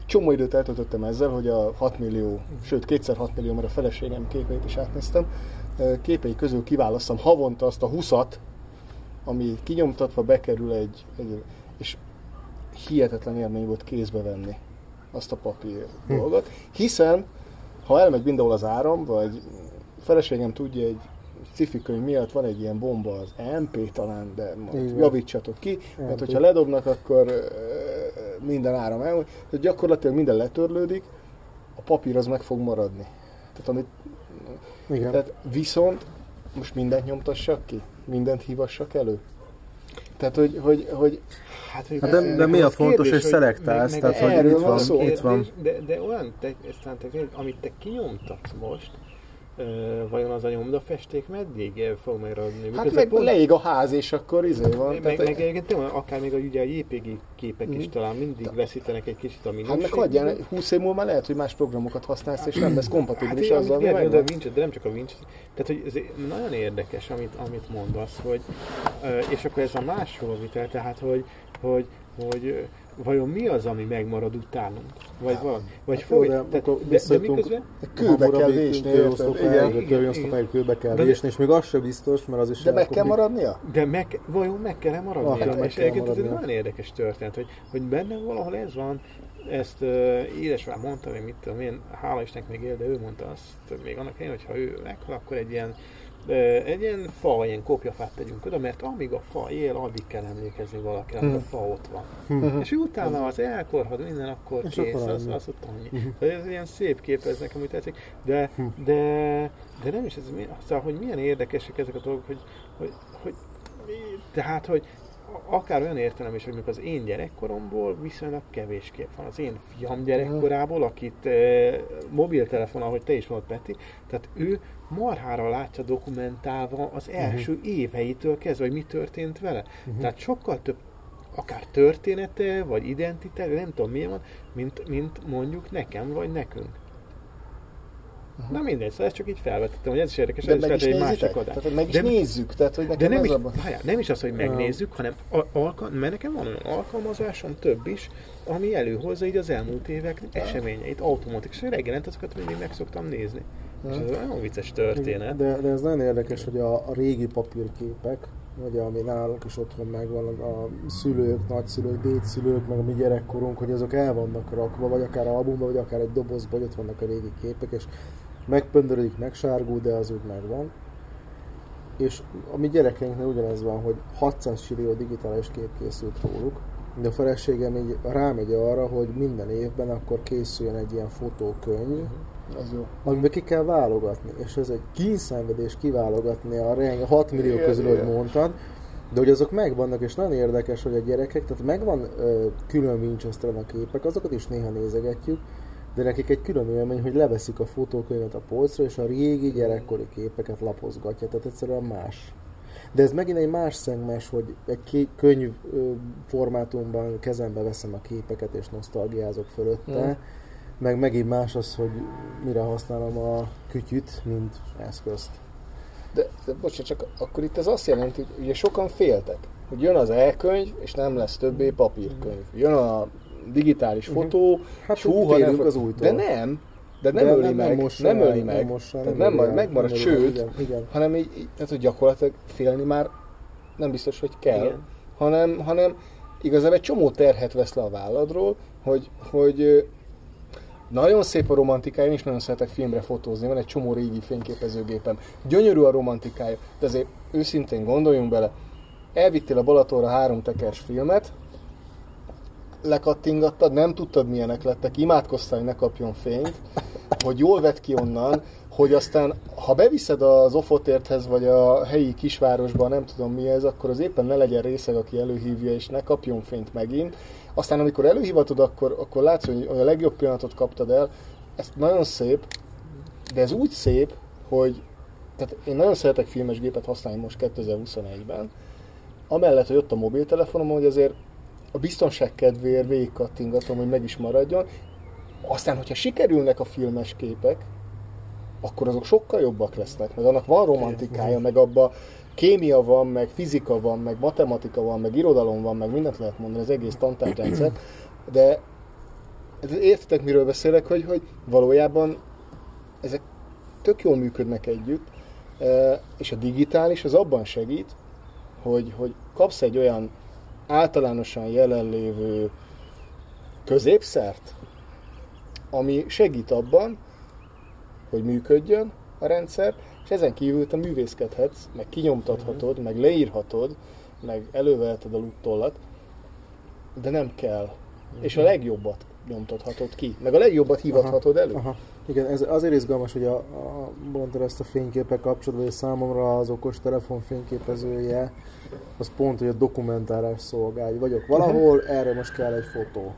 Csomó időt eltöltöttem ezzel, hogy a 6 millió, sőt kétszer 6 millió, mert a feleségem képeit is átnéztem, képei közül kiválasztom havonta azt a 20-at, ami kinyomtatva bekerül egy, egy és hihetetlen élmény volt kézbe venni azt a papír hm. dolgot, hiszen ha elmegy mindenhol az áram, vagy feleségem tudja, egy sci könyv miatt van egy ilyen bomba, az MP talán, de majd javítsatok ki, MP. mert hogyha ledobnak, akkor minden áram el, tehát gyakorlatilag minden letörlődik, a papír az meg fog maradni. Tehát amit, Igen. Tehát viszont most mindent nyomtassak ki? Mindent hívassak elő? Tehát, hogy, hogy, hogy Hát, hát de, de mi a fontos, hogy szelektálsz, meg, tehát hogy itt van, szó. itt van. De, de olyan, te, te, amit te kinyomtatsz most, vajon az a nyomdafesték meddig fog adni? Hát meg pont... leég a ház, és akkor izé van. Meg, tehát, meg egyébként akár még a, ugye a JPG képek is mm. talán mindig veszítenek egy kicsit a minőségben. Hát meg hagyjál, 20 év múlva lehet, hogy más programokat használsz, és nem lesz kompatibilis hát, azzal, hogy de, Winch, de nem csak a Winch. Tehát, hogy ez nagyon érdekes, amit, amit mondasz, hogy, és akkor ez a másról vitel, tehát, hogy, hogy, hogy vajon mi az, ami megmarad utánunk? Vagy van? Vagy hát foly? De, de, de, de miközben? Kőbe kell vésni, igen. Kőbe kell vésni, és még az sem biztos, mert az is... De meg kell maradnia? De meg, vajon meg kell-e maradnia? Ah, és egyébként ez egy nagyon érdekes történet, hogy, hogy bennem valahol ez van, ezt uh, édesvár mondta, hogy mit tudom én, hála Istennek még él, de ő mondta azt még annak helyén, hogyha ő meghal, akkor egy ilyen egy ilyen fa, ilyen kopjafát tegyünk oda, mert amíg a fa él, addig kell emlékezni valakire, hmm. a fa ott van. Hmm. És utána az elkorhad minden, akkor és kész, akkor az, az ott annyi. Hmm. Ez ilyen szép kép, ez nekem úgy tetszik, de, hmm. de, de nem is ez, szóval, hogy milyen érdekesek ezek a dolgok, hogy, hogy, hogy tehát, hogy akár olyan értelem is, hogy mondjuk az én gyerekkoromból viszonylag kevés kép van. Az én fiam gyerekkorából, akit e, mobiltelefon, ahogy te is mondtad, Peti, tehát ő marhára látja dokumentálva az mhm. első uh-huh. éveitől kezdve, hogy mi történt vele. Uh-huh. Tehát sokkal több akár története, vagy identitás, nem tudom milyen van, mint, mint mondjuk nekem, vagy nekünk. Uh-huh. Na mindegy, szóval ezt csak így felvetettem, hogy ez is érdekes, de ez is egy másik adás. Tehát, meg is de, nézzük, tehát, hogy nekem de nem, is, abban... várjál, nem is az, hogy megnézzük, hanem alka, mert nekem van olyan alkalmazásom, több is, ami előhozza így az elmúlt évek eseményeit automatikusan. Reggelent azokat mindig meg szoktam nézni. És ez nagyon vicces történet. De, de ez nagyon érdekes, hogy a, a régi papírképek, vagy ami nálunk is otthon megvan, a szülők, nagyszülők, dédszülők, meg a mi gyerekkorunk, hogy azok el vannak rakva, vagy akár albumba, vagy akár egy dobozba, hogy ott vannak a régi képek, és megpöndörödik, megsárgul, de az úgy megvan. És a mi gyerekeinknél ugyanez van, hogy 600 millió digitális kép készült róluk, de a feleségem így rámegy arra, hogy minden évben akkor készüljön egy ilyen fotókönyv, az jó. amiben ki kell válogatni, és ez egy kínszenvedés kiválogatni a 6 millió igen, közül, igen. hogy mondtad, de hogy azok megvannak, és nagyon érdekes, hogy a gyerekek, tehát megvan ö, külön winchester a képek, azokat is néha nézegetjük, de nekik egy külön élmény, hogy leveszik a fotókönyvet a polcra, és a régi gyerekkori képeket lapozgatja, tehát egyszerűen más. De ez megint egy más szegmens, hogy egy könyv formátumban kezembe veszem a képeket, és nosztalgiázok fölötte, mm. meg megint más az, hogy mire használom a kütyüt, mint eszközt. De, de bocsánat, csak akkor itt ez azt jelenti, hogy ugye sokan féltek, hogy jön az e-könyv, és nem lesz többé papírkönyv. Jön a digitális uh-huh. fotó, hát húha, nem, az újtól. De nem, De nem De öli nem- nem meg, mossa nem el, öli nem meg, mossa el, tehát nem nem, megmarad, nem sőt, igen, igen. hanem így, így- tehát hogy gyakorlatilag félni már nem biztos, hogy kell, Igen. hanem, hanem igazából egy csomó terhet vesz le a válladról, hogy, hogy nagyon szép a romantikája, én is nagyon szeretek filmre fotózni, van egy csomó régi fényképezőgépem. Gyönyörű a romantikája, de azért őszintén gondoljunk bele, elvittél a Balatonra három tekers filmet, lekattingattad, nem tudtad milyenek lettek, imádkoztál, hogy ne kapjon fényt, hogy jól vett ki onnan, hogy aztán, ha beviszed az Ofotérthez, vagy a helyi kisvárosba, nem tudom mi ez, akkor az éppen ne legyen részeg, aki előhívja, és ne kapjon fényt megint. Aztán, amikor előhívatod, akkor, akkor látsz, hogy a legjobb pillanatot kaptad el. Ez nagyon szép, de ez úgy szép, hogy tehát én nagyon szeretek filmes gépet használni most 2021-ben, amellett, hogy ott a mobiltelefonom, hogy azért a biztonság kedvéért végigkattingatom, hogy meg is maradjon. Aztán, hogyha sikerülnek a filmes képek, akkor azok sokkal jobbak lesznek, meg annak van romantikája, meg abba kémia van, meg fizika van, meg matematika van, meg irodalom van, meg mindent lehet mondani, az egész tantárgyrendszer, de értitek, miről beszélek, hogy, hogy valójában ezek tök jól működnek együtt, eh, és a digitális az abban segít, hogy, hogy kapsz egy olyan általánosan jelenlévő középszert, ami segít abban, hogy működjön a rendszer, és ezen kívül te művészkedhetsz, meg kinyomtathatod, meg leírhatod, meg előveheted a luttollat, de nem kell. És a legjobbat nyomtathatod ki, meg a legjobbat hívathatod elő. Aha. Igen, ez azért izgalmas, hogy a, a mondtad ezt a fényképek kapcsolatban, hogy számomra az okos telefon fényképezője, az pont, hogy a dokumentálás szolgál. Vagyok valahol, erre most kell egy fotó.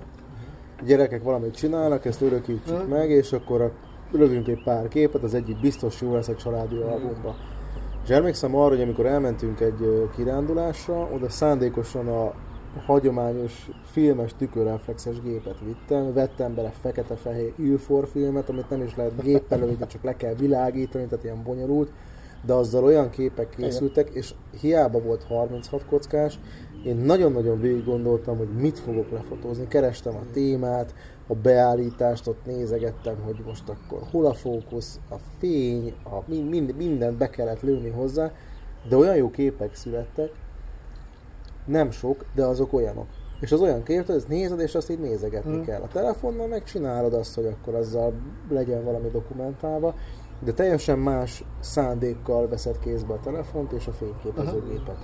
A gyerekek valamit csinálnak, ezt örökítsük Mhm. meg, és akkor a, lövünk egy pár képet, az egyik biztos jó lesz egy családi albumba. És emlékszem arra, hogy amikor elmentünk egy kirándulásra, oda szándékosan a hagyományos filmes tükörreflexes gépet vittem, vettem bele fekete-fehér Ilfor filmet, amit nem is lehet géppel lövni, csak le kell világítani, tehát ilyen bonyolult, de azzal olyan képek készültek, és hiába volt 36 kockás, én nagyon-nagyon végig gondoltam, hogy mit fogok lefotózni. Kerestem a témát, a beállítást, ott nézegettem, hogy most akkor hol a fókusz, a fény, a mind, mind, mindent be kellett lőni hozzá, de olyan jó képek születtek, nem sok, de azok olyanok. És az olyan kép, hogy ezt nézed, és azt így nézegetni Mm. kell. A telefonnal megcsinálod azt, hogy akkor azzal legyen valami dokumentálva, de teljesen más szándékkal veszed kézbe a telefont és a fényképezőgépet.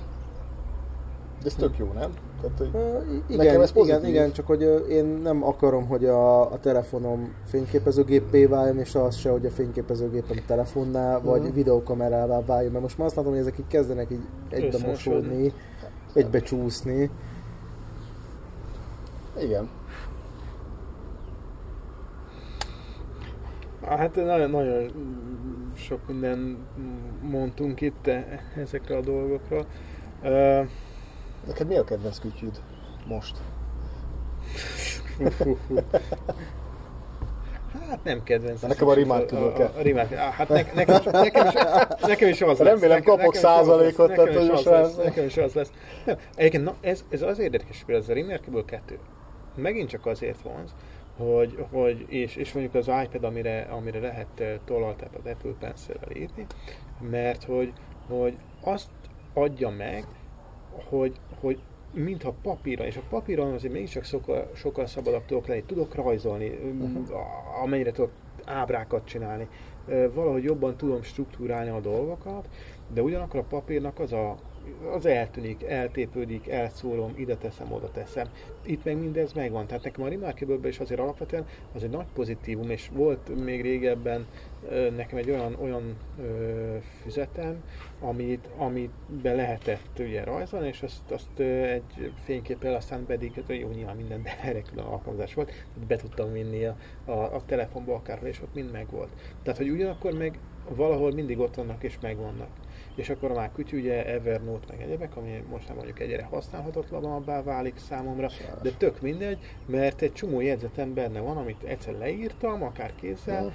De ez tök jó, nem? Tehát, hogy Ö, i- Nekem Igen, ez pozitív. igen, igen, csak hogy én nem akarom, hogy a, a telefonom fényképezőgépé váljon, és az se, hogy a fényképezőgépem telefonná, vagy Mhm. videókamerává váljon, mert most már azt látom, hogy ezek így kezdenek így egybe mosódni, egybe csúszni. igen. Hát nagyon, nagyon sok minden mondtunk itt ezekre a dolgokra. Ö, Neked mi a kedvenc kütyűd most? Hát nem kedvenc. Nekem a a, a, kell. a Hát ne, nekem, is, nekem, is, nekem is az lesz. Remélem kapok nekem százalékot, Nekem is az lesz. már- Nekem is az lesz. Nem, Egyébként na, ez, ez az érdekes, hogy ez a Remarkable 2 megint csak azért vonz, hogy, hogy és, és mondjuk az iPad, amire, amire lehet eh, tollal, tehát az Apple Pencil-rel írni, mert hogy, hogy azt adja meg, hogy, hogy mintha papíron, és a papíron azért mégiscsak sokkal, sokkal szabadabb tudok lenni, tudok rajzolni, uh-huh. amennyire tudok ábrákat csinálni, valahogy jobban tudom struktúrálni a dolgokat, de ugyanakkor a papírnak az a az eltűnik, eltépődik, elszórom, ide teszem, oda teszem. Itt meg mindez megvan. Tehát nekem a remarkable is azért alapvetően az egy nagy pozitívum, és volt még régebben nekem egy olyan, olyan ö, füzetem, amit, amit be lehetett ugye rajzolni, és azt, azt egy fényképpel aztán pedig, hát jó, nyilván minden, de erre külön alkalmazás volt, be tudtam vinni a, a, a telefonba akárhol, és ott mind megvolt. Tehát, hogy ugyanakkor meg valahol mindig ott vannak és megvannak. És akkor már kütyű, ugye Evernote meg egyebek, ami most már mondjuk egyre használhatatlanabbá válik számomra, de tök mindegy, mert egy csomó jegyzetem benne van, amit egyszer leírtam, akár kézzel, Ja.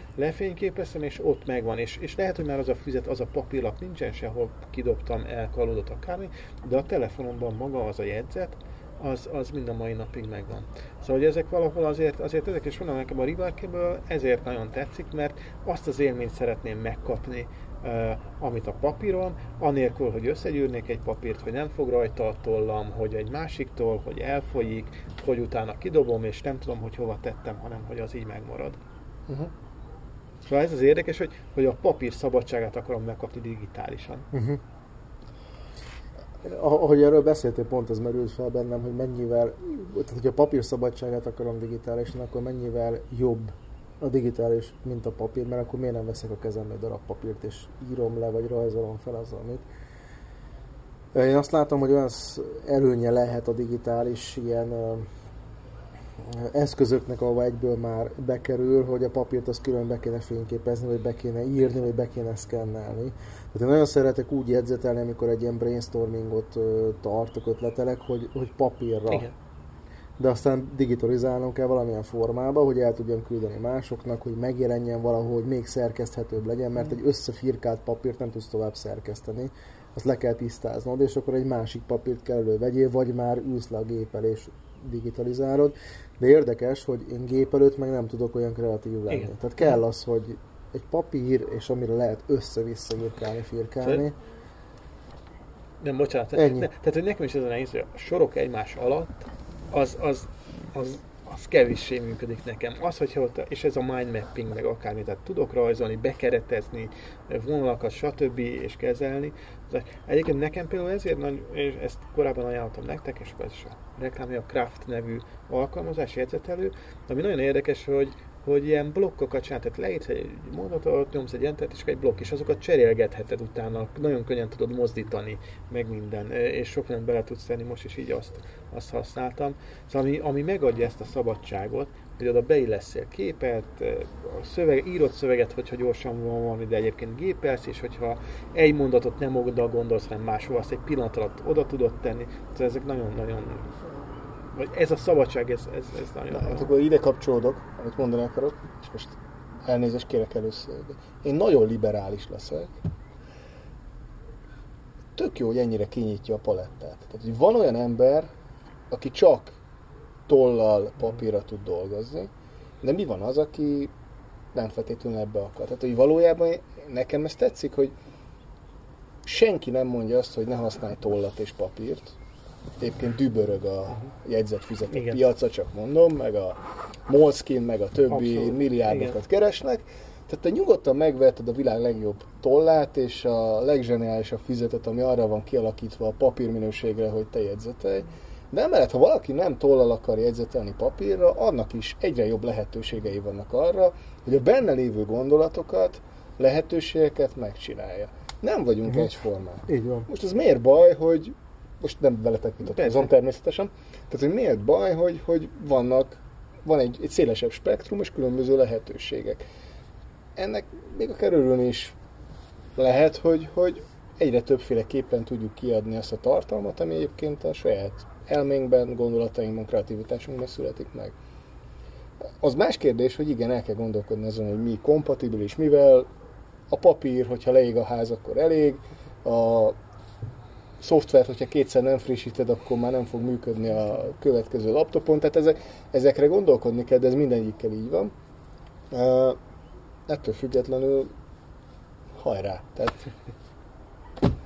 Lefényképeztem, és ott megvan. És, és lehet, hogy már az a füzet, az a papírlap nincsen sehol, kidobtam, elkalódott akármi, de a telefonomban maga az a jegyzet, az, az mind a mai napig megvan. Szóval hogy ezek valahol azért, azért ezek is mondom nekem a Rivarkéből ezért nagyon tetszik, mert azt az élményt szeretném megkapni, Uh, amit a papíron, anélkül, hogy összegyűrnék egy papírt, hogy nem fog rajta a tollam, hogy egy másiktól, hogy elfolyik, hogy utána kidobom, és nem tudom, hogy hova tettem, hanem hogy az így megmarad. Uh-huh. Szóval ez az érdekes, hogy, hogy a papír szabadságát akarom megkapni digitálisan. Uh-huh. Ahogy erről beszéltél, pont ez merült fel bennem, hogy mennyivel, tehát hogyha a papír szabadságát akarom digitálisan, akkor mennyivel jobb a digitális, mint a papír, mert akkor miért nem veszek a kezembe egy darab papírt, és írom le, vagy rajzolom fel az, amit. Én azt látom, hogy olyan előnye lehet a digitális ilyen eszközöknek, ahova egyből már bekerül, hogy a papírt az külön be kéne fényképezni, vagy be kéne írni, vagy be kéne szkennelni. Tehát én nagyon szeretek úgy jegyzetelni, amikor egy ilyen brainstormingot tartok, ötletelek, hogy, hogy papírra. Igen. De aztán digitalizálnom kell valamilyen formába, hogy el tudjam küldeni másoknak, hogy megjelenjen valahogy, hogy még szerkeszthetőbb legyen, mert egy összefirkált papírt nem tudsz tovább szerkeszteni azt le kell tisztáznod, és akkor egy másik papírt kell elővegyél, vagy már ülsz le a gép és digitalizálod. De érdekes, hogy én gép előtt meg nem tudok olyan kreatív lenni. Igen. Tehát kell az, hogy egy papír, és amire lehet össze-vissza írkálni, firkálni. Nem, bocsánat. Ennyi. Ne, tehát, hogy nekem is ez a nehéz, hogy a sorok egymás alatt, az, az, az az kevéssé működik nekem. Az, hogyha ott, és ez a mind mapping, meg akármi, tehát tudok rajzolni, bekeretezni, vonalakat, stb. és kezelni. Egyébként nekem például ezért nagy, és ezt korábban ajánlottam nektek, és ez is a reklámja a Craft nevű alkalmazás, jegyzetelő, ami nagyon érdekes, hogy hogy ilyen blokkokat csinál, tehát leírsz egy mondatot, nyomsz egy entert, és egy blokk, és azokat cserélgetheted utána, nagyon könnyen tudod mozdítani, meg minden, és sok mindent bele tudsz tenni, most is így azt, azt használtam. Szóval ami, ami megadja ezt a szabadságot, hogy oda beilleszél képet, a szöveg, írott szöveget, hogyha gyorsan van valami, de egyébként gépelsz, és hogyha egy mondatot nem oda gondolsz, hanem máshova, azt egy pillanat alatt oda tudod tenni. Tehát ezek nagyon-nagyon vagy ez a szabadság, ez, ez, ez nagyon... Na, hát akkor ide kapcsolódok, amit mondani akarok, és most elnézést kérek először. Én nagyon liberális leszek. Tök jó, hogy ennyire kinyitja a palettát. Tehát, hogy van olyan ember, aki csak tollal, papírra tud dolgozni, de mi van az, aki nem feltétlenül ebbe akar. Tehát, hogy valójában nekem ez tetszik, hogy senki nem mondja azt, hogy ne használj tollat és papírt, Egyébként dübörög a jegyzetfizető piaca, csak mondom, meg a Moleskine, meg a többi Abszolút. milliárdokat Igen. keresnek. Tehát te nyugodtan megvetted a világ legjobb tollát és a legzseniálisabb fizetet, ami arra van kialakítva a papírminőségre, hogy te jegyzetelj. De emellett, ha valaki nem tollal akar jegyzetelni papírra, annak is egyre jobb lehetőségei vannak arra, hogy a benne lévő gondolatokat, lehetőségeket megcsinálja. Nem vagyunk uh-huh. egyformák. Így van. Most ez miért baj, hogy most nem veletek vitatkozom természetesen. Tehát, hogy miért baj, hogy, hogy vannak, van egy, egy szélesebb spektrum és különböző lehetőségek. Ennek még akár örülni is lehet, hogy, hogy egyre többféleképpen tudjuk kiadni azt a tartalmat, ami egyébként a saját elménkben, gondolatainkban, kreativitásunkban születik meg. Az más kérdés, hogy igen, el kell gondolkodni azon, hogy mi kompatibilis, mivel a papír, hogyha leég a ház, akkor elég, a szoftvert, hogyha kétszer nem frissíted, akkor már nem fog működni a következő laptopon. Tehát ezek, ezekre gondolkodni kell, de ez mindegyikkel így van. Uh, ettől függetlenül hajrá. Tehát...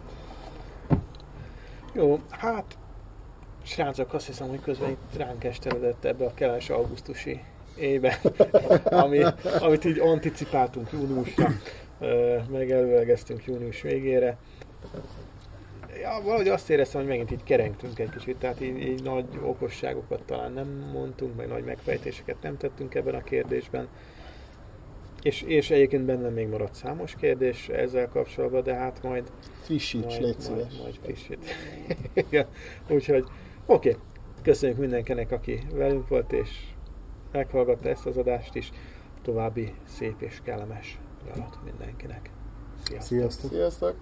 Jó, hát srácok, azt hiszem, hogy közben itt ránk esteredett ebbe a keles augusztusi éve, ami, amit így anticipáltunk júniusra, megelőlegeztünk június végére ja, valahogy azt éreztem, hogy megint így kerengtünk egy kicsit, tehát így, így nagy okosságokat talán nem mondtunk, meg nagy megfejtéseket nem tettünk ebben a kérdésben. És, és egyébként bennem még maradt számos kérdés ezzel kapcsolatban, de hát majd... Frissíts, majd, légy majd, majd frissít. Úgyhogy oké, okay. köszönjük mindenkinek, aki velünk volt, és meghallgatta ezt az adást is. További szép és kellemes nyarat mindenkinek. Sziasztok! Sziasztok. Sziasztok.